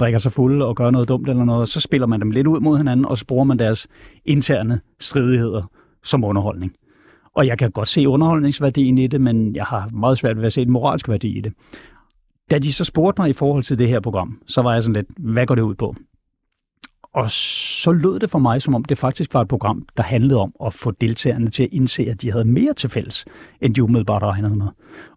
drikker sig fulde og gør noget dumt eller noget, så spiller man dem lidt ud mod hinanden, og så bruger man deres interne stridigheder som underholdning. Og jeg kan godt se underholdningsværdien i det, men jeg har meget svært ved at se den moralske værdi i det. Da de så spurgte mig i forhold til det her program, så var jeg sådan lidt, hvad går det ud på? Og så lød det for mig, som om det faktisk var et program, der handlede om at få deltagerne til at indse, at de havde mere til fælles, end de umiddelbart regnede med.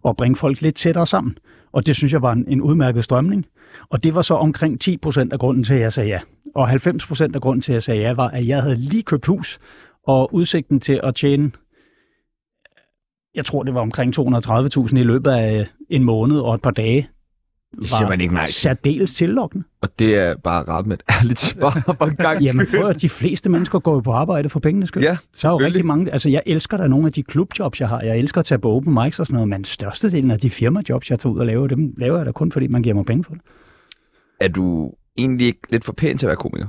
Og bringe folk lidt tættere sammen. Og det synes jeg var en, en udmærket strømning. Og det var så omkring 10 procent af grunden til, at jeg sagde ja. Og 90 procent af grunden til, at jeg sagde ja, var, at jeg havde lige købt hus, og udsigten til at tjene, jeg tror, det var omkring 230.000 i løbet af en måned og et par dage, det siger man ikke nej særdeles tillokkende. Og det er bare ret med et ærligt svar for en gang Jamen prøv at de fleste mennesker går jo på arbejde for pengenes skyld. Ja, Så er jo rigtig mange, altså jeg elsker da nogle af de klubjobs, jeg har. Jeg elsker at tage på open mics og sådan noget, men størstedelen af de firmajobs, jeg tager ud og laver, dem laver jeg da kun, fordi man giver mig penge for det. Er du egentlig ikke lidt for pæn til at være komiker?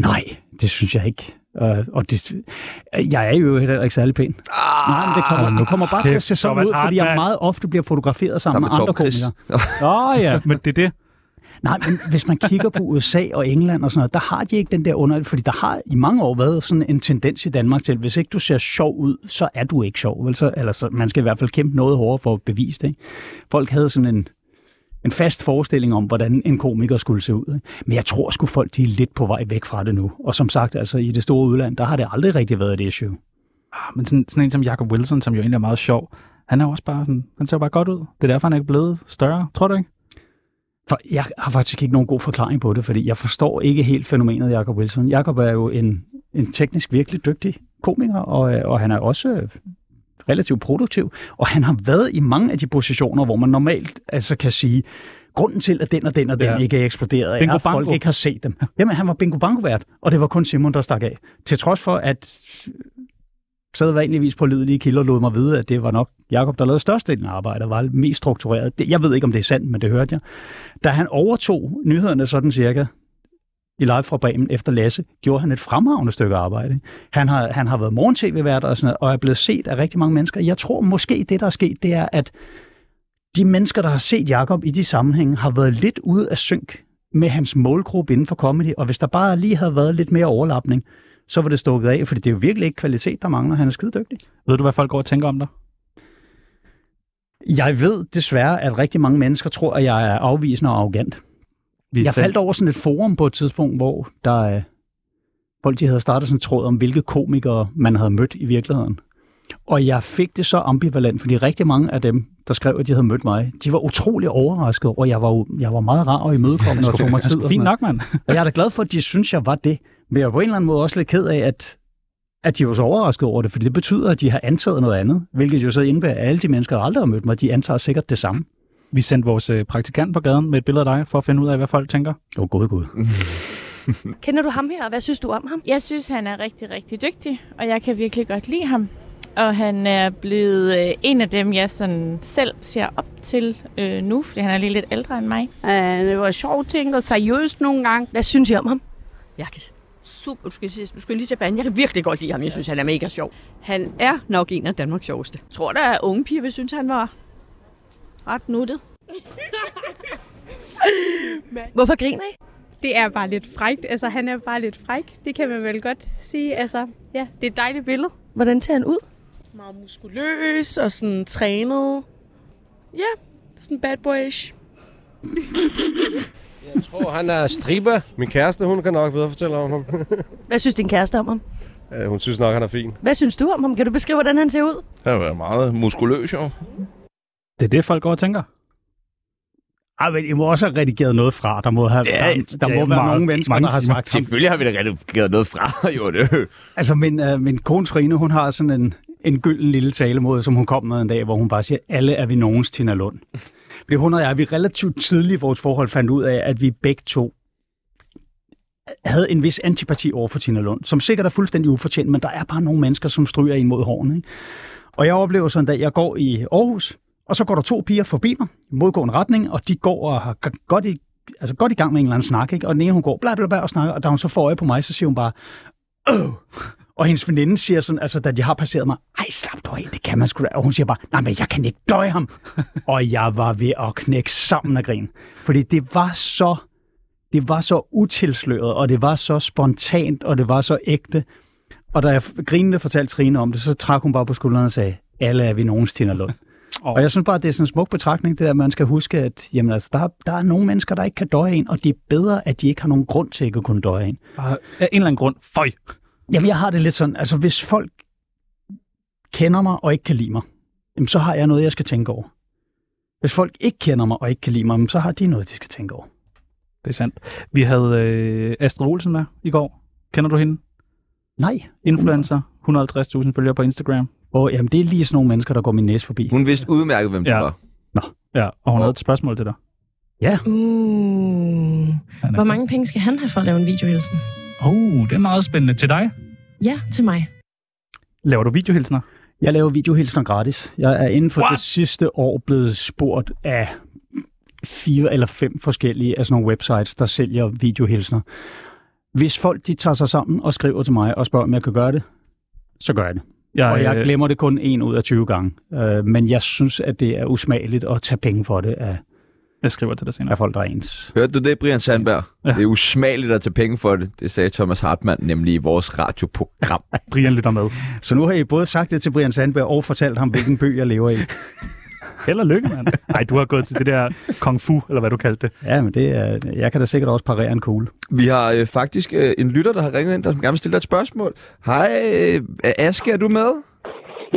Nej, det synes jeg ikke. Uh, og det, jeg er jo heller ikke særlig pæn. Ah, Nej, men det kommer, nu kommer bare til at se sådan Thomas ud, fordi jeg meget ofte bliver fotograferet sammen med andre komikere. Åh ja, men det er det. Nej, men hvis man kigger på USA og England og sådan noget, der har de ikke den der under... Fordi der har i mange år været sådan en tendens i Danmark til, hvis ikke du ser sjov ud, så er du ikke sjov. Vel? Så, eller så, man skal i hvert fald kæmpe noget hårdere for at bevise det. Ikke? Folk havde sådan en, en fast forestilling om, hvordan en komiker skulle se ud. Men jeg tror sgu folk, de er lidt på vej væk fra det nu. Og som sagt, altså i det store udland, der har det aldrig rigtig været et issue. Ah, Men sådan, sådan en som Jacob Wilson, som jo egentlig er meget sjov, han er også bare sådan, han ser bare godt ud. Det er derfor, han er ikke blevet større, tror du ikke? For jeg har faktisk ikke nogen god forklaring på det, fordi jeg forstår ikke helt fænomenet Jacob Wilson. Jacob er jo en, en teknisk virkelig dygtig komiker, og, øh, og han er også relativt produktiv, og han har været i mange af de positioner, hvor man normalt altså kan sige, grunden til, at den og den og den Ja. ikke er eksploderet, Bingo er, at folk ikke har set dem. Jamen, han var bingo bango vært, og det var kun Simon, der stak af. Til trods for, at sædvanligvis på lidelige kilder lod mig vide, at det var nok Jakob der lavede størstedelen af arbejdet, var mest struktureret. Jeg ved ikke, om det er sandt, men det hørte jeg. Da han overtog nyhederne sådan cirka i live fra Bremen efter Lasse, gjorde han et fremragende stykke arbejde. Han har, han har været morgen-tv-vært og, sådan noget, og er blevet set af rigtig mange mennesker. Jeg tror måske, det der er sket, det er, at de mennesker, der har set Jakob i de sammenhænge, har været lidt ude af synk med hans målgruppe inden for comedy, og hvis der bare lige havde været lidt mere overlapning, så var det stukket af, fordi det er jo virkelig ikke kvalitet, der mangler. Han er skide dygtig. Ved du, hvad folk går og tænker om dig? Jeg ved desværre, at rigtig mange mennesker tror, at jeg er afvisende og arrogant. Vi Jeg selv- faldt over sådan et forum på et tidspunkt, hvor der er folk, de havde startet sådan en tråd om, hvilke komikere man havde mødt i virkeligheden. Og jeg fik det så ambivalent, fordi rigtig mange af dem, der skrev, at de havde mødt mig, de var utrolig overrasket, og jeg var, jo- jeg var meget rar og imødekommende og tog mig Det tid. fint nok, mand. Og jeg er da glad for, at de synes, jeg var det. Men jeg er på en eller anden måde også lidt ked af, at, at de var så overrasket over det, fordi det betyder, at de har antaget noget andet, hvilket jo så indebærer, at alle de mennesker, der aldrig har mødt mig, de antager sikkert det samme. Vi sendte vores øh, praktikant på gaden med et billede af dig, for at finde ud af, hvad folk tænker. Åh, oh, gud, gud. Kender du ham her, og hvad synes du om ham? Jeg synes, han er rigtig, rigtig dygtig, og jeg kan virkelig godt lide ham. Og han er blevet øh, en af dem, jeg sådan selv ser op til øh, nu, fordi han er lige lidt ældre end mig. Uh, det var sjovt ting og seriøst nogle gange. Hvad synes I om ham? Jeg kan super, du skal, sige- du skal lige tilbage. Jeg kan virkelig godt lide ham. Jeg synes, han er mega sjov. Han er nok en af Danmarks sjoveste. Jeg tror, der er unge piger, vil synes, han var ret nuttet. Hvorfor griner I? Det er bare lidt frækt. Altså, han er bare lidt fræk. Det kan man vel godt sige. Altså, ja, det er et dejligt billede. Hvordan ser han ud? Meget muskuløs og sådan trænet. Ja, sådan bad boyish. Jeg tror, han er stripper. Min kæreste, hun kan nok bedre fortælle om ham. Hvad synes din kæreste om ham? Øh, hun synes nok, han er fin. Hvad synes du om ham? Kan du beskrive, hvordan han ser ud? Han er meget muskuløs, jo. Det er det, folk går og tænker. Ej, men I må også have redigeret noget fra. Der må, have, Ja, der, der ja, må være meget- nogle mennesker, mange der har sagt. Selvfølgelig har vi da redigeret noget fra, jo. Det. Altså, min, uh, min kone Trine, hun har sådan en, en gylden lille talemåde, som hun kom med en dag, hvor hun bare siger, alle er vi nogens Tina Lund. Fordi hun og jeg, vi relativt tidligt i vores forhold fandt ud af, at vi begge to havde en vis antipati over for Tina Lund, som sikkert er fuldstændig ufortjent, men der er bare nogle mennesker, som stryger en mod hårene. Ikke? Og jeg oplever sådan en dag, jeg går i Aarhus, og så går der to piger forbi mig, i modgående retning, og de går og har godt i, altså godt i gang med en eller anden snak, ikke? og den ene hun går bla bla bla og snakker, og da hun så får øje på mig, så siger hun bare, Åh! Og hendes veninde siger sådan, altså da de har passeret mig, ej slap dog af, det kan man sgu da. Og hun siger bare, nej, men jeg kan ikke døje ham. og jeg var ved at knække sammen af grin. Fordi det var så, det var så utilsløret, og det var så spontant, og det var så ægte. Og da jeg grinende fortalte Trine om det, så trak hun bare på skuldrene og sagde, alle er vi nogens Tina Lund. Og Og jeg synes bare, det er sådan en smuk betragtning, det der, at man skal huske, at jamen, altså, der, er- der er nogle mennesker, der ikke kan døje en, og det er bedre, at de ikke har nogen grund til ikke at kunne døje en. af en eller anden grund, føj. Jamen, jeg har det lidt sådan, altså hvis folk kender mig og ikke kan lide mig, jamen, så har jeg noget, jeg skal tænke over. Hvis folk ikke kender mig og ikke kan lide mig, jamen, så har de noget, de skal tænke over. Det er sandt. Vi havde øh, Astrid Olsen med i går. Kender du hende? Nej. Influencer. 150.000 følgere på Instagram. Og, jamen, det er lige sådan nogle mennesker, der går min næse forbi. Hun vidste udmærket, hvem det Ja. var. Ja, og hun havde et spørgsmål til dig. Ja. Er Hvor mange penge skal han have for at lave en videohilsen? Oh, det er meget spændende. Til dig? Ja, til mig. Laver du videohilsner? Jeg laver videohilsner gratis. Jeg er inden for What? det sidste år blevet spurgt af fire eller fem forskellige af sådan nogle websites, der sælger videohilsner. Hvis folk de tager sig sammen og skriver til mig og spørger, om jeg kan gøre det, så gør jeg det. Jeg, og jeg øh, glemmer det kun en ud af 20 gange. Øh, men jeg synes, at det er usmageligt at tage penge for det af, Jeg skriver til dig senere. af folk, der er ens. Hørte du det, Brian Sandberg? Ja. Ja. Det er usmageligt at tage penge for det. Det sagde Thomas Hartmann nemlig i vores radioprogram. Brian lytter med. Så nu har I både sagt det til Brian Sandberg og fortalt ham, hvilken by jeg lever i. Held og lykke, mand. Nej, du har gået til det der kung fu, eller hvad du kaldte det. Ja, men det er, jeg kan da sikkert også parere en kugle. Vi har øh, faktisk øh, en lytter, der har ringet ind, der gerne vil stille dig et spørgsmål. Hej, øh, Aske, er du med?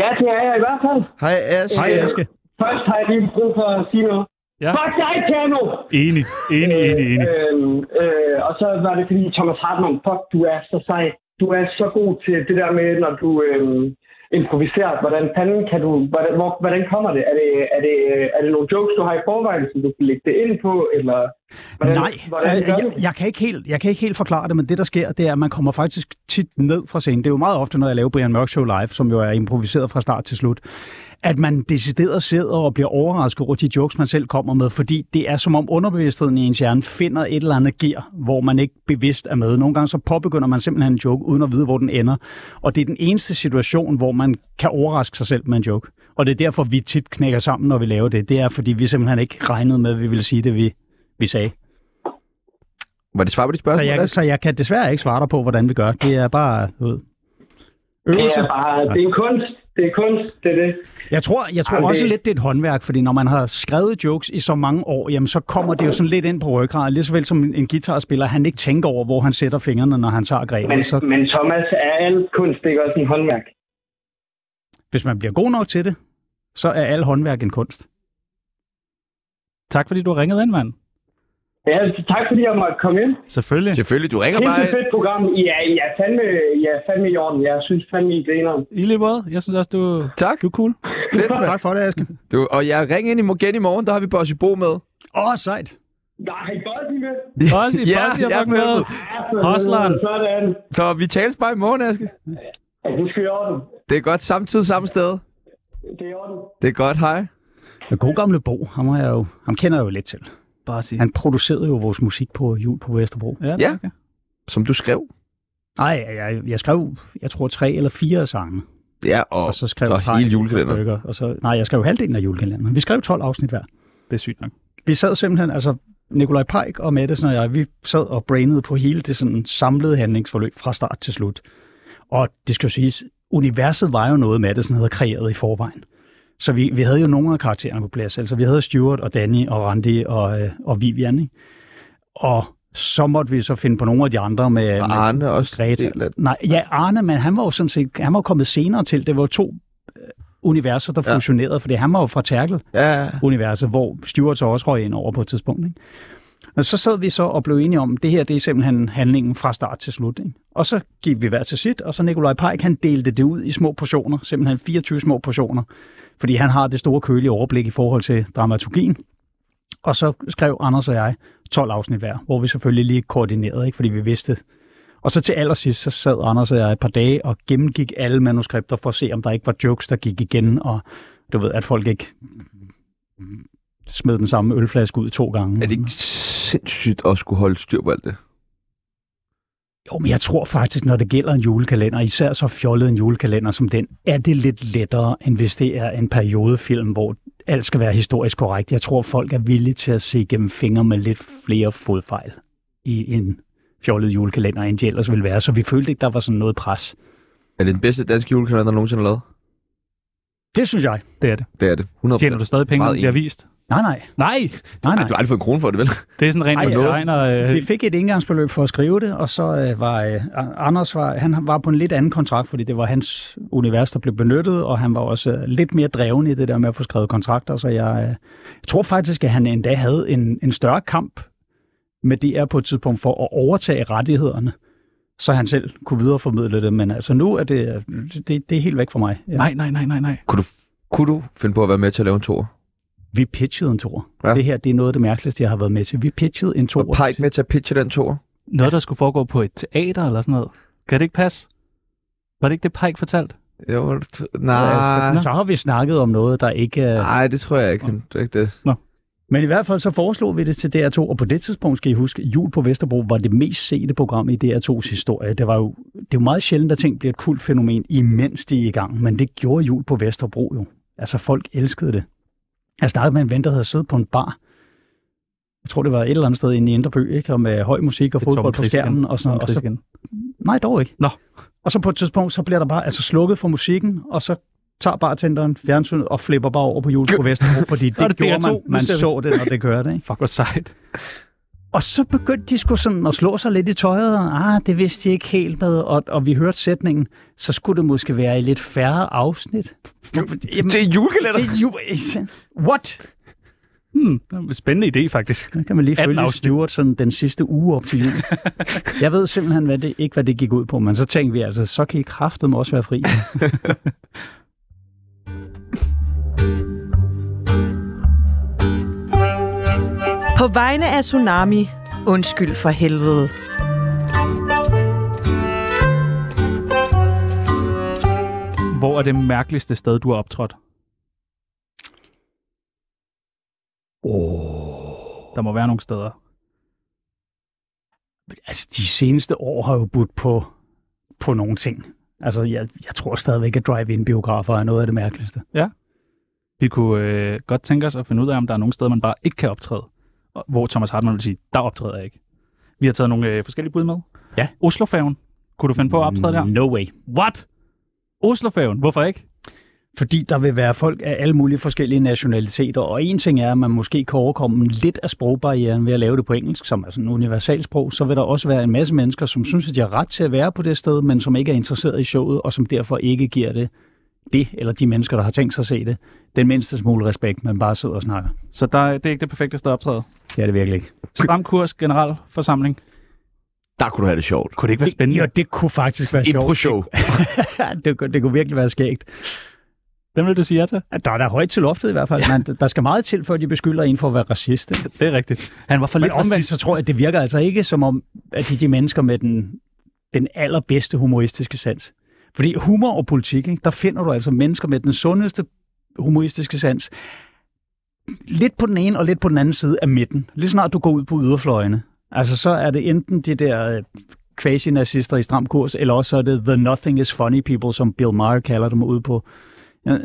Ja, det er jeg i hvert fald. Hej, Aske. Hej, Aske. Først har jeg lige brug for at sige noget. Ja. Fuck dig, Tjerno! Enig, enig, enig, enig. Øhm, øh, og så var det fordi Thomas Hartmann, fuck, du er så sej. Du er så god til det der med, når du øhm, improviserer. Hvordan fanden kan du... Hvordan, hvor, hvordan kommer det? Er, det? er det? er det nogle jokes, du har i forvejen, som du kan lægge det ind på? Eller hvordan, Nej, hvordan øh, gør jeg, jeg, kan ikke helt, jeg kan ikke helt forklare det, men det der sker, det er, at man kommer faktisk tit ned fra scenen. Det er jo meget ofte, når jeg laver Brian Mørk Show live, som jo er improviseret fra start til slut, at man decideret sidder og bliver overrasket over de jokes, man selv kommer med, fordi det er som om underbevidstheden i ens hjerne finder et eller andet gear, hvor man ikke bevidst er med. Nogle gange så påbegynder man simpelthen en joke, uden at vide, hvor den ender. Og det er den eneste situation, hvor man kan overraske sig selv med en joke. Og det er derfor, vi tit knækker sammen, når vi laver det. Det er, fordi vi simpelthen ikke regnede med, at vi ville sige det, vi, vi sagde. Var det svar på dit Så spørgsmål? jeg, Aske? så jeg kan desværre ikke svare dig på, hvordan vi gør. Det er bare ved, Det øvelse. er bare... Det er en kunst. Det er kunst, det er det. Jeg tror, jeg tror Jamen, også det- lidt, det er et håndværk, fordi når man har skrevet jokes i så mange år, jamen så kommer det jo sådan lidt ind på ryggraden, lige så vel som en guitarspiller, han ikke tænker over, hvor han sætter fingrene, når han tager grebet. Men, Så men Thomas, er al kunst ikke også en håndværk? hvis man bliver god nok til det, så er al håndværk en kunst. Tak fordi du har ringet ind, mand. Ja, tak fordi jeg måtte komme ind. Selvfølgelig. Selvfølgelig, du ringer bare... fedt program. Ja, er fandme, I er fandme i orden. Jeg synes fandme, I griner. I lige måde. Jeg synes også, du, Tak. du er cool. Fedt, mand. Tak for det, Aske. Du, og jeg ringer ind i igen i morgen, der har vi Bossy Bo med. Åh, oh, sejt. Nej, Bossy med. Bossy, Ja, Bossy er jeg er fucking med. med. Hosleren. Sådan. Så vi tales bare i morgen, Aske. Ja, det skal i orden. Det er godt. Samtidig samme sted. Det er i orden. Det er godt. Hej. Den gode gamle Bo, ham, har jeg jo, ham kender jeg jo lidt til. Bossy. Han producerede jo vores musik på jul på Vesterbro. Ja, Ja. okay. Som du skrev. Nej, jeg, jeg skrev, jeg tror, tre eller fire sange. Ja, og, Og så skrev så jeg hele julekalenderen. Og så, nej, jeg skrev halvdelen af julekalenderen. Vi skrev 12 afsnit hver. Det er sygt nok. Vi sad simpelthen, altså Nikolaj Pajk og Mettesen og jeg, vi sad og brainede på hele det sådan samlede handlingsforløb fra start til slut. Og det skal jo siges, universet var jo noget, Mattesen havde kreeret i forvejen. Så vi, vi havde jo nogle af karaktererne på plads. Altså vi havde Stuart og Danny og Randy og, øh, og Vivian. Ikke? Og så måtte vi så finde på nogle af de andre med, Og med Arne også. Greta. del af- Nej, ja, Arne, men han var jo sådan set, han var kommet senere til. Det var to øh, universer, der Ja. fusionerede, fordi han var jo fra Terkel Ja, universet, hvor Stuart så også røg ind over på et tidspunkt. Ikke? Og så sad vi så og blev enige om, at det her det er simpelthen handlingen fra start til slut. Ikke? Og så gik vi hver til sit, og så Nikolaj Pajk, han delte det ud i små portioner, simpelthen 24 små portioner, fordi han har det store kølige overblik i forhold til dramaturgien. Og så skrev Anders og jeg 12 afsnit hver, hvor vi selvfølgelig lige koordinerede, ikke? fordi vi vidste. Og så til allersidst, så sad Anders og jeg et par dage og gennemgik alle manuskripter for at se, om der ikke var jokes, der gik igen, og du ved, at folk ikke smed den samme ølflaske ud to gange. er det ikke sindssygt at skulle holde styr på alt det? Jo, men jeg tror faktisk, når det gælder en julekalender, især så fjollet en julekalender som den, er det lidt lettere, end hvis det er en periodefilm, hvor alt skal være historisk korrekt. Jeg tror, folk er villige til at se gennem fingre med lidt flere fodfejl i en fjollet julekalender, end de ellers ville være. Så vi følte ikke, der var sådan noget pres. Er det den bedste danske julekalender, der nogensinde har lavet? Det synes jeg. Det er det. Det er det. 100 Tjener du stadig penge, det bliver vist? Nej, nej. Nej! nej, Nej, nej. du har aldrig fået en krone for det, vel? Det er sådan rent Ej, ja. designer... Øh, Vi fik et indgangsbeløb for at skrive det, og så øh, var øh, Anders var, han var på en lidt anden kontrakt, fordi det var hans univers, der blev benyttet, og han var også øh, lidt mere dreven i det der med at få skrevet kontrakter, så jeg, øh, jeg tror faktisk, at han endda havde en, en større kamp med DR på et tidspunkt for at overtage rettighederne, så han selv kunne videreformidle det, men altså nu er det, det, det er helt væk fra mig. Ja. Nej, nej, nej, nej, nej. Kunne du, kunne du finde på at være med til at lave en tor? Vi pitchede en tor. Ja. Det her, det er noget af det mærkeligste, jeg har været med til. Vi pitchede en tor. Og Pike med til at pitche den tor? Noget, der skulle foregå på et teater eller sådan noget. Kan det ikke passe? Var det ikke det, Pike fortalt? Jo, Ja, nej. så har vi snakket om noget, der ikke er... Nej, det tror jeg ikke. Det er ikke det. Nå. Men i hvert fald så foreslog vi det til DR2, og på det tidspunkt skal I huske, Jul på Vesterbro var det mest sete program i DR2's historie. Det var jo, det er jo meget sjældent, at ting bliver et kult fænomen, imens de er i gang, men det gjorde Jul på Vesterbro jo. Altså folk elskede det. Jeg snakkede med en ven, der havde siddet på en bar. Jeg tror, det var et eller andet sted inde i Indrebø, ikke? Og med høj musik og fodbold på skærmen. Og, sådan, Torben og så, nej, dog ikke. Nå. Og så på et tidspunkt, så bliver der bare altså slukket for musikken, og så tager bartenderen fjernsynet og flipper bare over på jul på Vesterbro, fordi det, det gjorde DR2, man. Man så det, når det kørte. Ikke? Fuck, hvor sejt. Og så begyndte de sgu sådan at slå sig lidt i tøjet, og ah, det vidste de ikke helt med, og, og vi hørte sætningen, så skulle det måske være i lidt færre afsnit. Jamen, Det er julekalender. Det er ju- What? Hmm, det er en spændende idé, faktisk. Så kan man lige 18 følge. Stuart sådan den sidste uge op til jul. Jeg ved simpelthen hvad det, ikke, hvad det gik ud på, men så tænkte vi altså, så kan I kraftedeme også være fri. På vegne af Tsunami, undskyld for helvede. Hvor er det mærkeligste sted, du har optrådt? Oh. Der må være nogle steder. Altså, de seneste år har jo budt på, på nogle ting. Altså, jeg, jeg tror stadigvæk, at drive-in-biografer er noget af det mærkeligste. Ja. Vi kunne øh, godt tænke os at finde ud af, om der er nogle steder, man bare ikke kan optræde. Hvor Thomas Hartmann vil sige, der optræder jeg ikke. Vi har taget nogle øh, forskellige bud med. Ja. Oslofærgen. Kunne du finde på at optræde der? No way. What? Oslofærgen? Hvorfor ikke? Fordi der vil være folk af alle mulige forskellige nationaliteter, og en ting er, at man måske kan overkomme lidt af sprogbarrieren ved at lave det på engelsk, som er sådan en universalsprog, så vil der også være en masse mennesker, som synes, at de har ret til at være på det sted, men som ikke er interesseret i showet, og som derfor ikke giver det, det eller de mennesker, der har tænkt sig at se det, den mindste smule respekt, men bare sidder og snakker. Så der, det er ikke det perfekte sted at optræde. Det er det virkelig ikke. Stram kurs generalforsamling. Der kunne du have det sjovt. Kunne det ikke være spændende? Jo, det kunne faktisk være sjovt. Impro-show. det, kunne- det kunne virkelig være skægt. Den vil du sige ja til? Der er der højt til loftet i hvert fald. Men der skal meget til, før de beskylder en for at være racist. ikke? Det er rigtigt. Han var for Men lidt omvendt, racist. så tror jeg, at det virker altså ikke som om, at de de mennesker med den, den allerbedste humoristiske sans. Fordi humor og politik, ikke, der finder du altså mennesker med den sundeste humoristiske sans. Lidt på den ene og lidt på den anden side af midten. Lige snart du går ud på yderfløjene. Altså så er det enten de der øh, quasi-nazister i stram kurs, eller også så er det the nothing is funny people, som Bill Maher kalder dem ude på.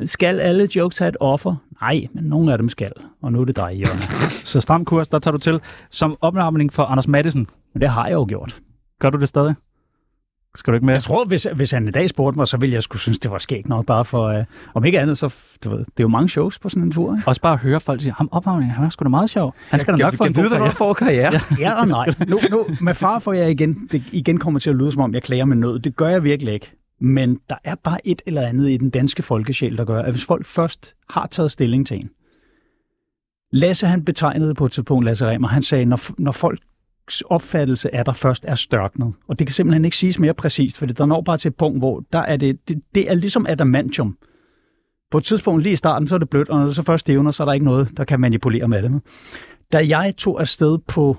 Skal alle jokes have et offer? Nej, men nogle af dem skal. Og nu er det dig, Jørgen. Så stram kurs, der tager du til som opnærmning for Anders Madsen. Det har jeg jo gjort. Gør du det stadig? Skal du ikke med? Jeg tror, hvis, hvis han i dag spurgte mig, så ville jeg skulle synes, det var skægt nok, bare for, uh, om ikke andet, så, du ved, det er jo mange shows på sådan en tur, ikke? Også bare at høre folk sige, ham ophavning, han er sgu da meget sjov. Han skal da nok få en god karriere. får karriere. Ja og nej. Nu, nu, med far for jeg igen, det igen kommer til at lyde, som om jeg klager med noget. Det gør jeg virkelig ikke. Men der er bare et eller andet i den danske folkesjæl, der gør, at hvis folk først har taget stilling til en. Lasse, han betegnede på et tidspunkt, Lasse Remmer, han sagde, når, når folks opfattelse af der først er størknet, og det kan simpelthen ikke siges mere præcist, for der når bare til et punkt, hvor der er det, det, det er ligesom adamantium. På et tidspunkt lige i starten, så er det blødt, og når det så først stævner, så er der ikke noget, der kan manipulere med det. Da jeg tog afsted på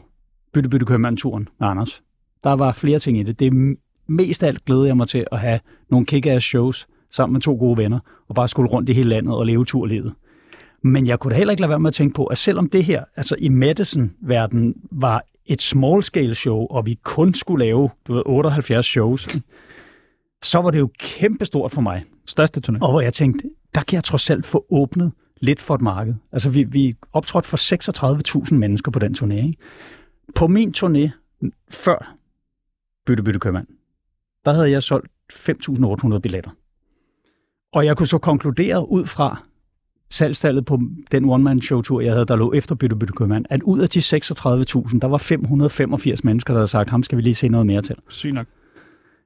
Bytte Bytte Købmand-turen med Anders, der var flere ting i det. Det er mest af alt glæder jeg mig til at have nogle kick shows sammen med to gode venner, og bare skulle rundt i hele landet og leve turlivet. Men jeg kunne da heller ikke lade være med at tænke på, at selvom det her, altså i Madison-verden, var et small-scale show, og vi kun skulle lave du ved, 78 shows, så var det jo kæmpestort for mig. Største turné. Og hvor jeg tænkte, der kan jeg trods alt få åbnet lidt for et marked. Altså vi, vi optrådte for 36.000 mennesker på den turné. Ikke? På min turné, før Bytte Bytte Købmand, der havde jeg solgt 5.800 billetter. Og jeg kunne så konkludere ud fra salgstallet på den one-man-show-tur, jeg havde, der lå efter Bytte Bytte Købmand, at ud af de 36.000, der var 585 mennesker, der havde sagt, ham skal vi lige se noget mere til. Syg nok.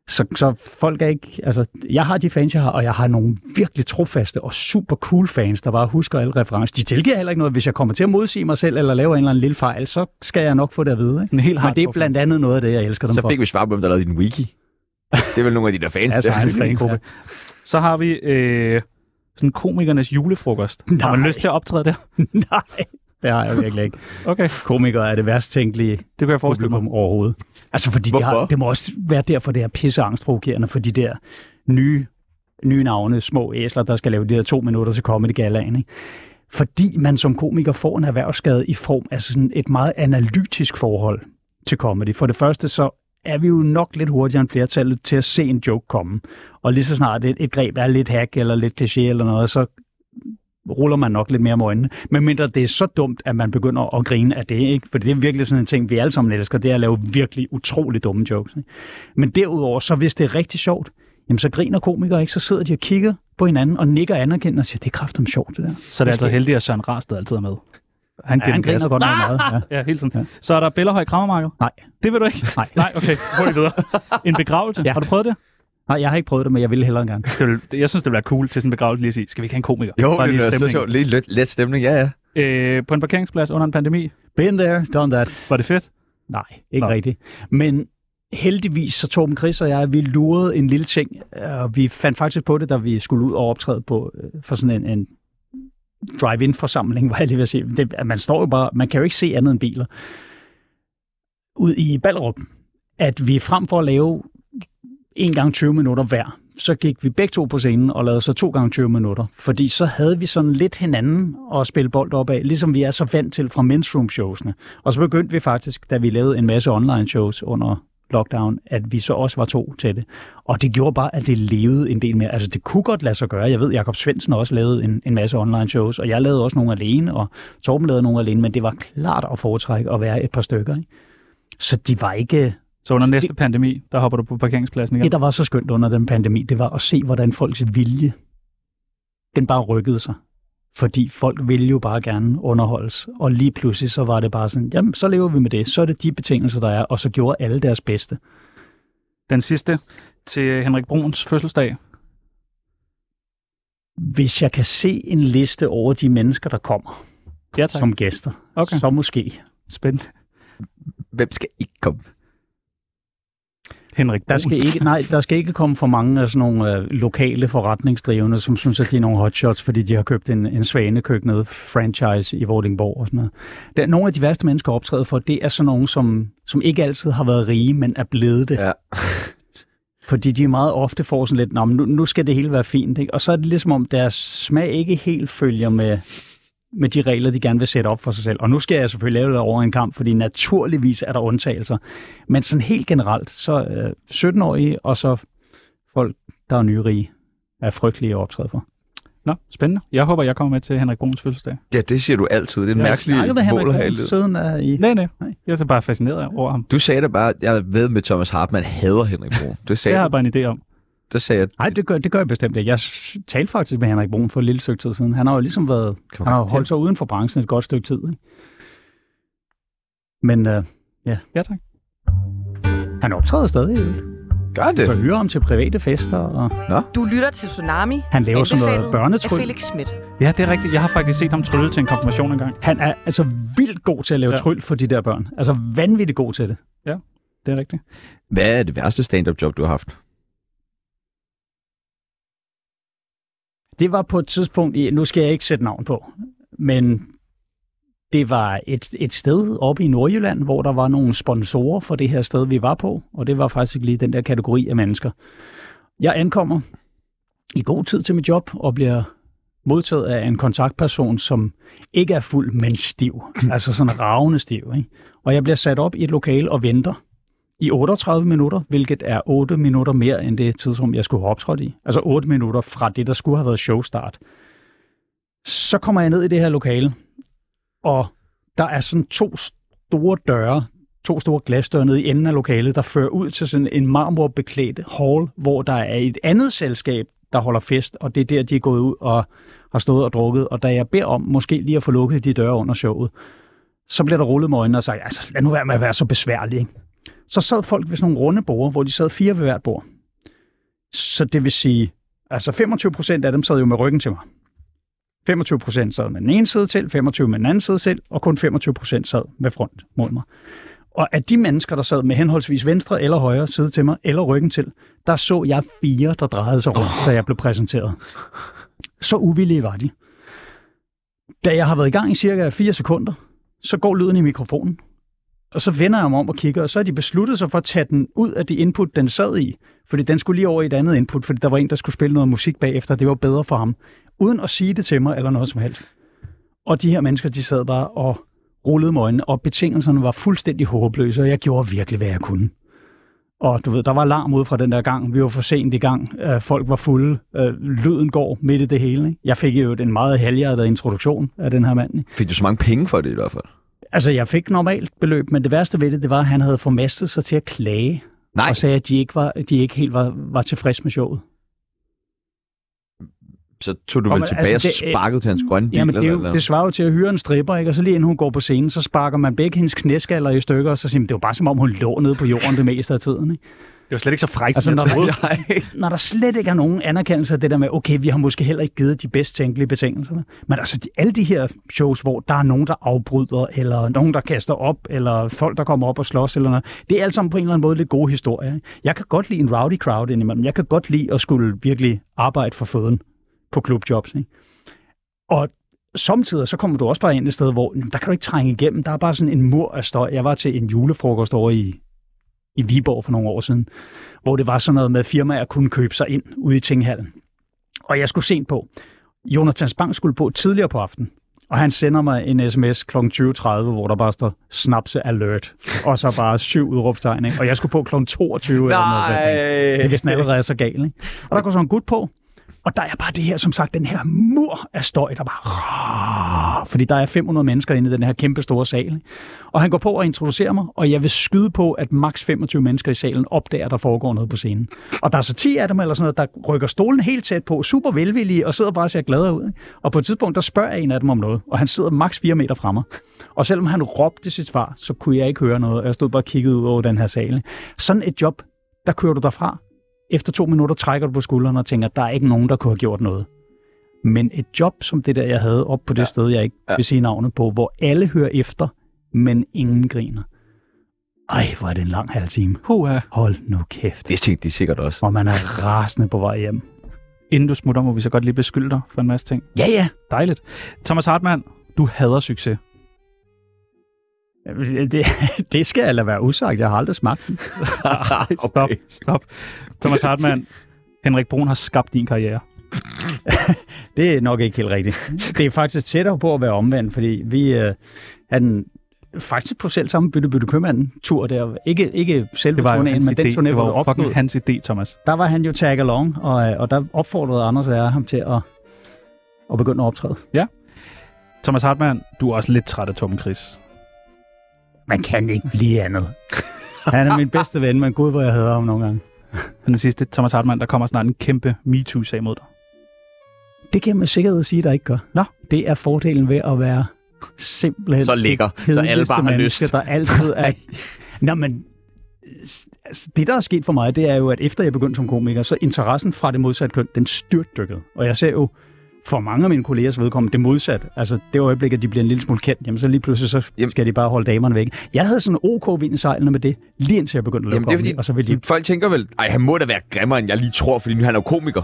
Så, så folk er ikke... Altså, jeg har de fans, jeg har, og jeg har nogle virkelig trofaste og super cool fans, der bare husker alle referencer. De tilgiver heller ikke noget. Hvis jeg kommer til at modsige mig selv, eller lave en eller anden lille fejl, så skal jeg nok få det at vide. Ikke? En helt Men det er blandt andet noget af det, jeg elsker dem Så for. fik vi svar på, hvem der lavede din wiki. Det er vel nogle af de der fans. Altså, der. en fangruppe. Så har vi øh, sådan komikernes julefrokost. Har man Nej. lyst til at optræde der? Nej, det har jeg virkelig ikke. Okay, Komikere er det værst tænkelige det kan jeg forestille mig. overhovedet. Altså, fordi de har, det må også være derfor, det er pisse angstprovokerende for de der nye, nye navne, små æsler, der skal lave de der to minutter til Comedy Galaen, ikke? fordi man som komiker får en erhvervsskade i form af sådan et meget analytisk forhold til comedy. For det første så er vi jo nok lidt hurtigere end flertallet til at se en joke komme. Og lige så snart et, et greb er lidt hack eller lidt kliché eller noget, så ruller man nok lidt mere med øjnene. Men mindre det er så dumt, at man begynder at grine af det, ikke? For det er virkelig sådan en ting, vi alle sammen elsker, det er at lave virkelig utrolig dumme jokes. Ikke? Men derudover, så hvis det er rigtig sjovt, jamen så griner komikere ikke, så sidder de og kigger på hinanden og nikker anerkendende og siger, det er kraftigt sjovt det der. Så det er altså heldigt, at Søren Rasted altid er med. Han, Ja, han griner godt nok meget, Ja. ja, hele tiden. Ja. Så er der Bellerhøj Krammermarked? Nej. Det vil du ikke? Nej. Nej, okay. Hurtigt videre. En begravelse? Ja. Har du prøvet det? Nej, jeg har ikke prøvet det, men jeg vil hellere gerne. Det vil, jeg synes, det ville være cool til sådan en begravelse lige at sige, skal vi ikke have en komiker? Jo, Bare det lige er så sjovt. Lidt let, let stemning, ja, ja. Øh, på en parkeringsplads under en pandemi? Been there, done that. Var det fedt? Nej, ikke Nå. rigtigt. Men heldigvis så Torben Chris og jeg, vi lurede en lille ting, og vi fandt faktisk på det, da vi skulle ud og optræde på, øh, for sådan en, en drive-in forsamling, var jeg lige ved at sige. Det, at man står jo bare, man kan jo ikke se andet end biler. Ud i Ballerup, at vi frem for at lave en gang 20 minutter hver, så gik vi begge to på scenen og lavede så to gange 20 minutter. Fordi så havde vi sådan lidt hinanden at spille bold op af, ligesom vi er så vant til fra men's showsene. Og så begyndte vi faktisk, da vi lavede en masse online shows under lockdown, at vi så også var to til det. Og det gjorde bare, at det levede en del mere. Altså det kunne godt lade sig gøre. Jeg ved, Jakob Svendsen også lavet en, en masse online shows, og jeg lavede også nogle alene, og Torben lavede nogle alene, men det var klart at foretrække at være et par stykker. Ikke? Så de var ikke... Så under næste pandemi, der hopper du på parkeringspladsen igen? Det, der var så skønt under den pandemi, det var at se, hvordan folks vilje, den bare rykkede sig. Fordi folk ville jo bare gerne underholdes. Og lige pludselig så var det bare sådan, jamen så lever vi med det. Så er det de betingelser, der er. Og så gjorde alle deres bedste. Den sidste til Henrik Bruns fødselsdag. Hvis jeg kan se en liste over de mennesker, der kommer ja, tak. som gæster, Okay. så måske. Spændende. Hvem skal ikke komme? Henrik Der skal ikke, nej, der skal ikke komme for mange af sådan nogle øh, lokale forretningsdrivende, som synes, at de er nogle hotshots, fordi de har købt en, en svanekøkkenet franchise i Vordingborg og sådan noget. Der, nogle af de værste mennesker at optræde for, det er sådan nogle, som, som ikke altid har været rige, men er blevet det. Ja. Fordi de meget ofte får sådan lidt, "Nå, nu, nu skal det hele være fint. Ikke? Og så er det ligesom om, deres smag ikke helt følger med, med de regler, de gerne vil sætte op for sig selv. Og nu skal jeg selvfølgelig lave det over en kamp, fordi naturligvis er der undtagelser. Men sådan helt generelt, så øh, 17-årige og så folk, der er nyrige, er frygtelige at optræde for. Nå, spændende. Jeg håber, jeg kommer med til Henrik Bruns fødselsdag. Ja, det siger du altid. Det er en Jeg har mærkelig mål at have siden er i... Nej, nej. Jeg er så bare fascineret over ham. Du sagde da bare, jeg ved med Thomas Hartmann hader Henrik Brun. Det sagde Jeg har bare en idé om. Det sagde jeg. Nej, det gør, det gør jeg bestemt ikke. Jeg talte faktisk med Henrik Brun for et lille stykke tid siden. Han har jo ligesom været, han har holdt sig uden for branchen et godt stykke tid. Ikke? Men øh, ja. Ja, tak. Han optræder stadig. Ikke? Gør det? kan høre ham til private fester. Og Nå. Du lytter til Tsunami. Han laver sådan noget børnetryl. af Felix Schmidt. Ja, det er rigtigt. Jeg har faktisk set ham trylle til en konfirmation engang. han er altså vildt god til at lave ja. tryl for de der børn. Altså vanvittigt god til det. Ja, det er rigtigt. Hvad er det værste stand-up job, du har haft? Det var på et tidspunkt, i, nu skal jeg ikke sætte navn på, men det var et, et sted oppe i Nordjylland, hvor der var nogle sponsorer for det her sted, vi var på, og det var faktisk lige den der kategori af mennesker. Jeg ankommer i god tid til mit job og bliver modtaget af en kontaktperson, som ikke er fuld, men stiv. altså sådan ravende stiv. Ikke? Og jeg bliver sat op i et lokale og venter i 38 minutter, hvilket er 8 minutter mere end det tidsrum, jeg skulle have optrådt i. Altså 8 minutter fra det, der skulle have været showstart. Så kommer jeg ned i det her lokale, og der er sådan to store døre, to store glasdøre nede i enden af lokalet, der fører ud til sådan en marmorbeklædt hall, hvor der er et andet selskab, der holder fest, og det er der, de er gået ud og har stået og drukket. Og da jeg beder om måske lige at få lukket de døre under showet, så bliver der rullet med øjnene og sagt, altså lad nu være med at være så besværlig. Ikke? Så sad folk ved sådan nogle runde borde, hvor de sad fire ved hvert bord. Så det vil sige, altså 25 procent af dem sad jo med ryggen til mig. 25 procent sad med den ene side til, 25 med den anden side selv, og kun 25 procent sad med front mod mig. Og af de mennesker, der sad med henholdsvis venstre eller højre side til mig, eller ryggen til, der så jeg fire, der drejede sig rundt, da jeg blev præsenteret. Så uvillige var de. Da jeg har været i gang i cirka 4 sekunder, så går lyden i mikrofonen. Og så vender jeg mig om og kigger, og så har de besluttet sig for at tage den ud af det input, den sad i. Fordi den skulle lige over i et andet input, fordi der var en, der skulle spille noget musik bagefter, og det var bedre for ham. Uden at sige det til mig eller noget som helst. Og de her mennesker, de sad bare og rullede med øjnene, og betingelserne var fuldstændig håbløse, og jeg gjorde virkelig, hvad jeg kunne. Og du ved, der var larm ud fra den der gang. Vi var for sent i gang. Øh, folk var fulde. Øh, lyden går midt i det hele. Ikke? Jeg fik jo en meget halvhjertet introduktion af den her mand. Ikke? Fik du så mange penge for det i hvert fald? Altså, jeg fik normalt beløb, men det værste ved det, det var, at han havde formastet sig til at klage. Nej. Og sagde, at de ikke, var, de ikke helt var, var tilfredse med showet. Så tog du Nå, vel tilbage altså, og det- sparkede til hans grønne bil? Jamen, det, er eller, det svarer jo til at hyre en stripper, ikke? Og så lige inden hun går på scenen, så sparker man begge hendes knæskaller i stykker, og så siger man, det var bare som om, hun lå nede på jorden det meste af tiden. Ikke? Det var slet ikke så frækt, Altså, som når, der, når der slet ikke er nogen anerkendelse af det der med, okay, vi har måske heller ikke givet de bedst tænkelige betingelser. Men altså, de, alle de her shows, hvor der er nogen, der afbryder, eller nogen, der kaster op, eller folk, der kommer op og slås, eller noget, det er alt sammen på en eller anden måde lidt gode historier. Ikke? Jeg kan godt lide en rowdy crowd indimellem. Jeg kan godt lide at skulle virkelig arbejde for føden på klubjobs. Ikke? Og samtidig så kommer du også bare ind et sted, hvor jamen, der kan du ikke trænge igennem. Der er bare sådan en mur af støj. Jeg var til en julefrokost over i, i Viborg for nogle år siden, hvor det var sådan noget med, at firmaer kunne købe sig ind ude i Tinghallen. Og jeg skulle sent på. Jonathan Spang skulle på tidligere på aftenen, og han sender mig en sms kl. 20.30, hvor der bare står snapse alert, og så bare syv udråbstegn. Og jeg skulle på kl. 22. eller noget. Det er allerede så galt. Ikke? Og der går så en gut på, og der er bare det her, som sagt, den her mur af støj, der bare... Fordi der er 500 mennesker inde i den her kæmpe store sal. Og han går på og introducerer mig, og jeg vil skyde på, at maks 25 mennesker i salen opdager, at der foregår noget på scenen. Og der er så 10 af dem, eller sådan noget, der rykker stolen helt tæt på, super velvillige, og sidder bare og ser gladere ud. Og på et tidspunkt, der spørger jeg en af dem om noget, og han sidder maks 4 meter fra mig. Og selvom han råbte sit svar, så kunne jeg ikke høre noget, og jeg stod bare og kiggede ud over den her sal. Sådan et job, der kører du derfra. Efter to minutter trækker du på skuldrene og tænker, der er ikke nogen, der kunne have gjort noget. Men et job som det der, jeg havde op på det ja. sted, jeg ikke ja. vil sige navnet på, hvor alle hører efter, men ingen griner. Ej, hvor er det en lang halv time. Puha. Hold nu kæft. Det tænkte de sikkert også. Og man er rasende på vej hjem. Inden du smutter, må vi så godt lige beskylde dig for en masse ting. Ja, ja. Dejligt. Thomas Hartmann, du hader succes. Det, det skal jeg lade være usagt. Jeg har aldrig smagt den. Ej, stop, stop. Thomas Hartmann, Henrik Brun har skabt din karriere. det er nok ikke helt rigtigt. Det er faktisk tættere på at være omvendt, fordi vi øh, er den faktisk på selv samme bytte bytte købmanden tur der. Ikke, ikke selve turnéen, men den idé. turné, Det var jo opstod. hans idé, Thomas. Der var han jo tag along, og, øh, og der opfordrede Anders og jeg ham til at, at begynde at optræde. Ja. Thomas Hartmann, du er også lidt træt af Tom Chris. Man kan ikke blive andet. Han er min bedste ven, men gud, hvor jeg hader ham nogle gange. Den sidste, Thomas Hartmann, der kommer snart en kæmpe MeToo-sag mod dig. Det kan jeg med sikkerhed sige, der ikke gør. Nå. Det er fordelen ved at være simpelthen Så lækker, det så alle bare har menneske, lyst. der altid er... Nå, men altså, det, der er sket for mig, det er jo, at efter jeg begyndte som komiker, så interessen fra det modsatte køn, den styrtdykkede. Og jeg ser jo for mange af mine kollegers vedkommende det modsatte. Altså det øjeblik, at de bliver en lille smule kendt, jamen så lige pludselig så skal de bare holde damerne væk. Jeg havde sådan en OK vind i sejlene med det, lige indtil jeg begyndte at lave Jamen, det er comedy, fordi, og så vil de... folk tænker vel, ej, han må da være grimmere, end jeg lige tror, fordi nu er han er jo komiker.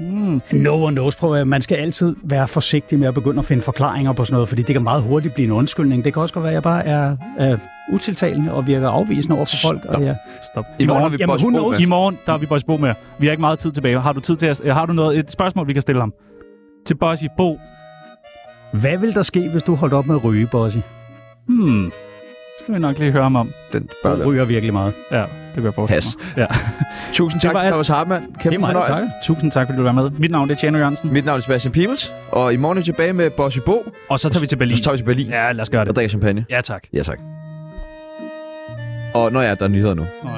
Mm. No one knows, prøv at man skal altid være forsigtig med at begynde at finde forklaringer på sådan noget, fordi det kan meget hurtigt blive en undskyldning. Det kan også godt være, at jeg bare er, er utiltalende og virker afvisende over for folk. Og jeg, Stop. I morgen, har vi Boys Bo med. I morgen, der har vi Boys Bo med. Vi har ikke meget tid tilbage. Har du tid til at, har du noget, et spørgsmål, vi kan stille ham? Til Bossy Bo. Hvad vil der ske, hvis du holdt op med at ryge, Bossy? Hmm. Det skal vi nok lige høre ham om. Den Du ryger virkelig meget. Ja, det kan jeg forestille Pas. mig. Ja. Tusind Det tak, var alt. Thomas Hartmann. Det Kæmpe der fornøjelse. takker. Tusind tak, fordi du var med. Mit navn det er Tjano Jørgensen. Mit navn er Sebastian Peebles, og i morgen er vi tilbage med Bossy Bo. Og så tager vi til Berlin. Så tager vi til Berlin Ja, lad os gøre og det. drikker champagne. Ja, tak. Ja, tak. Og når jeg er der er nyheder nu. Nå, ja.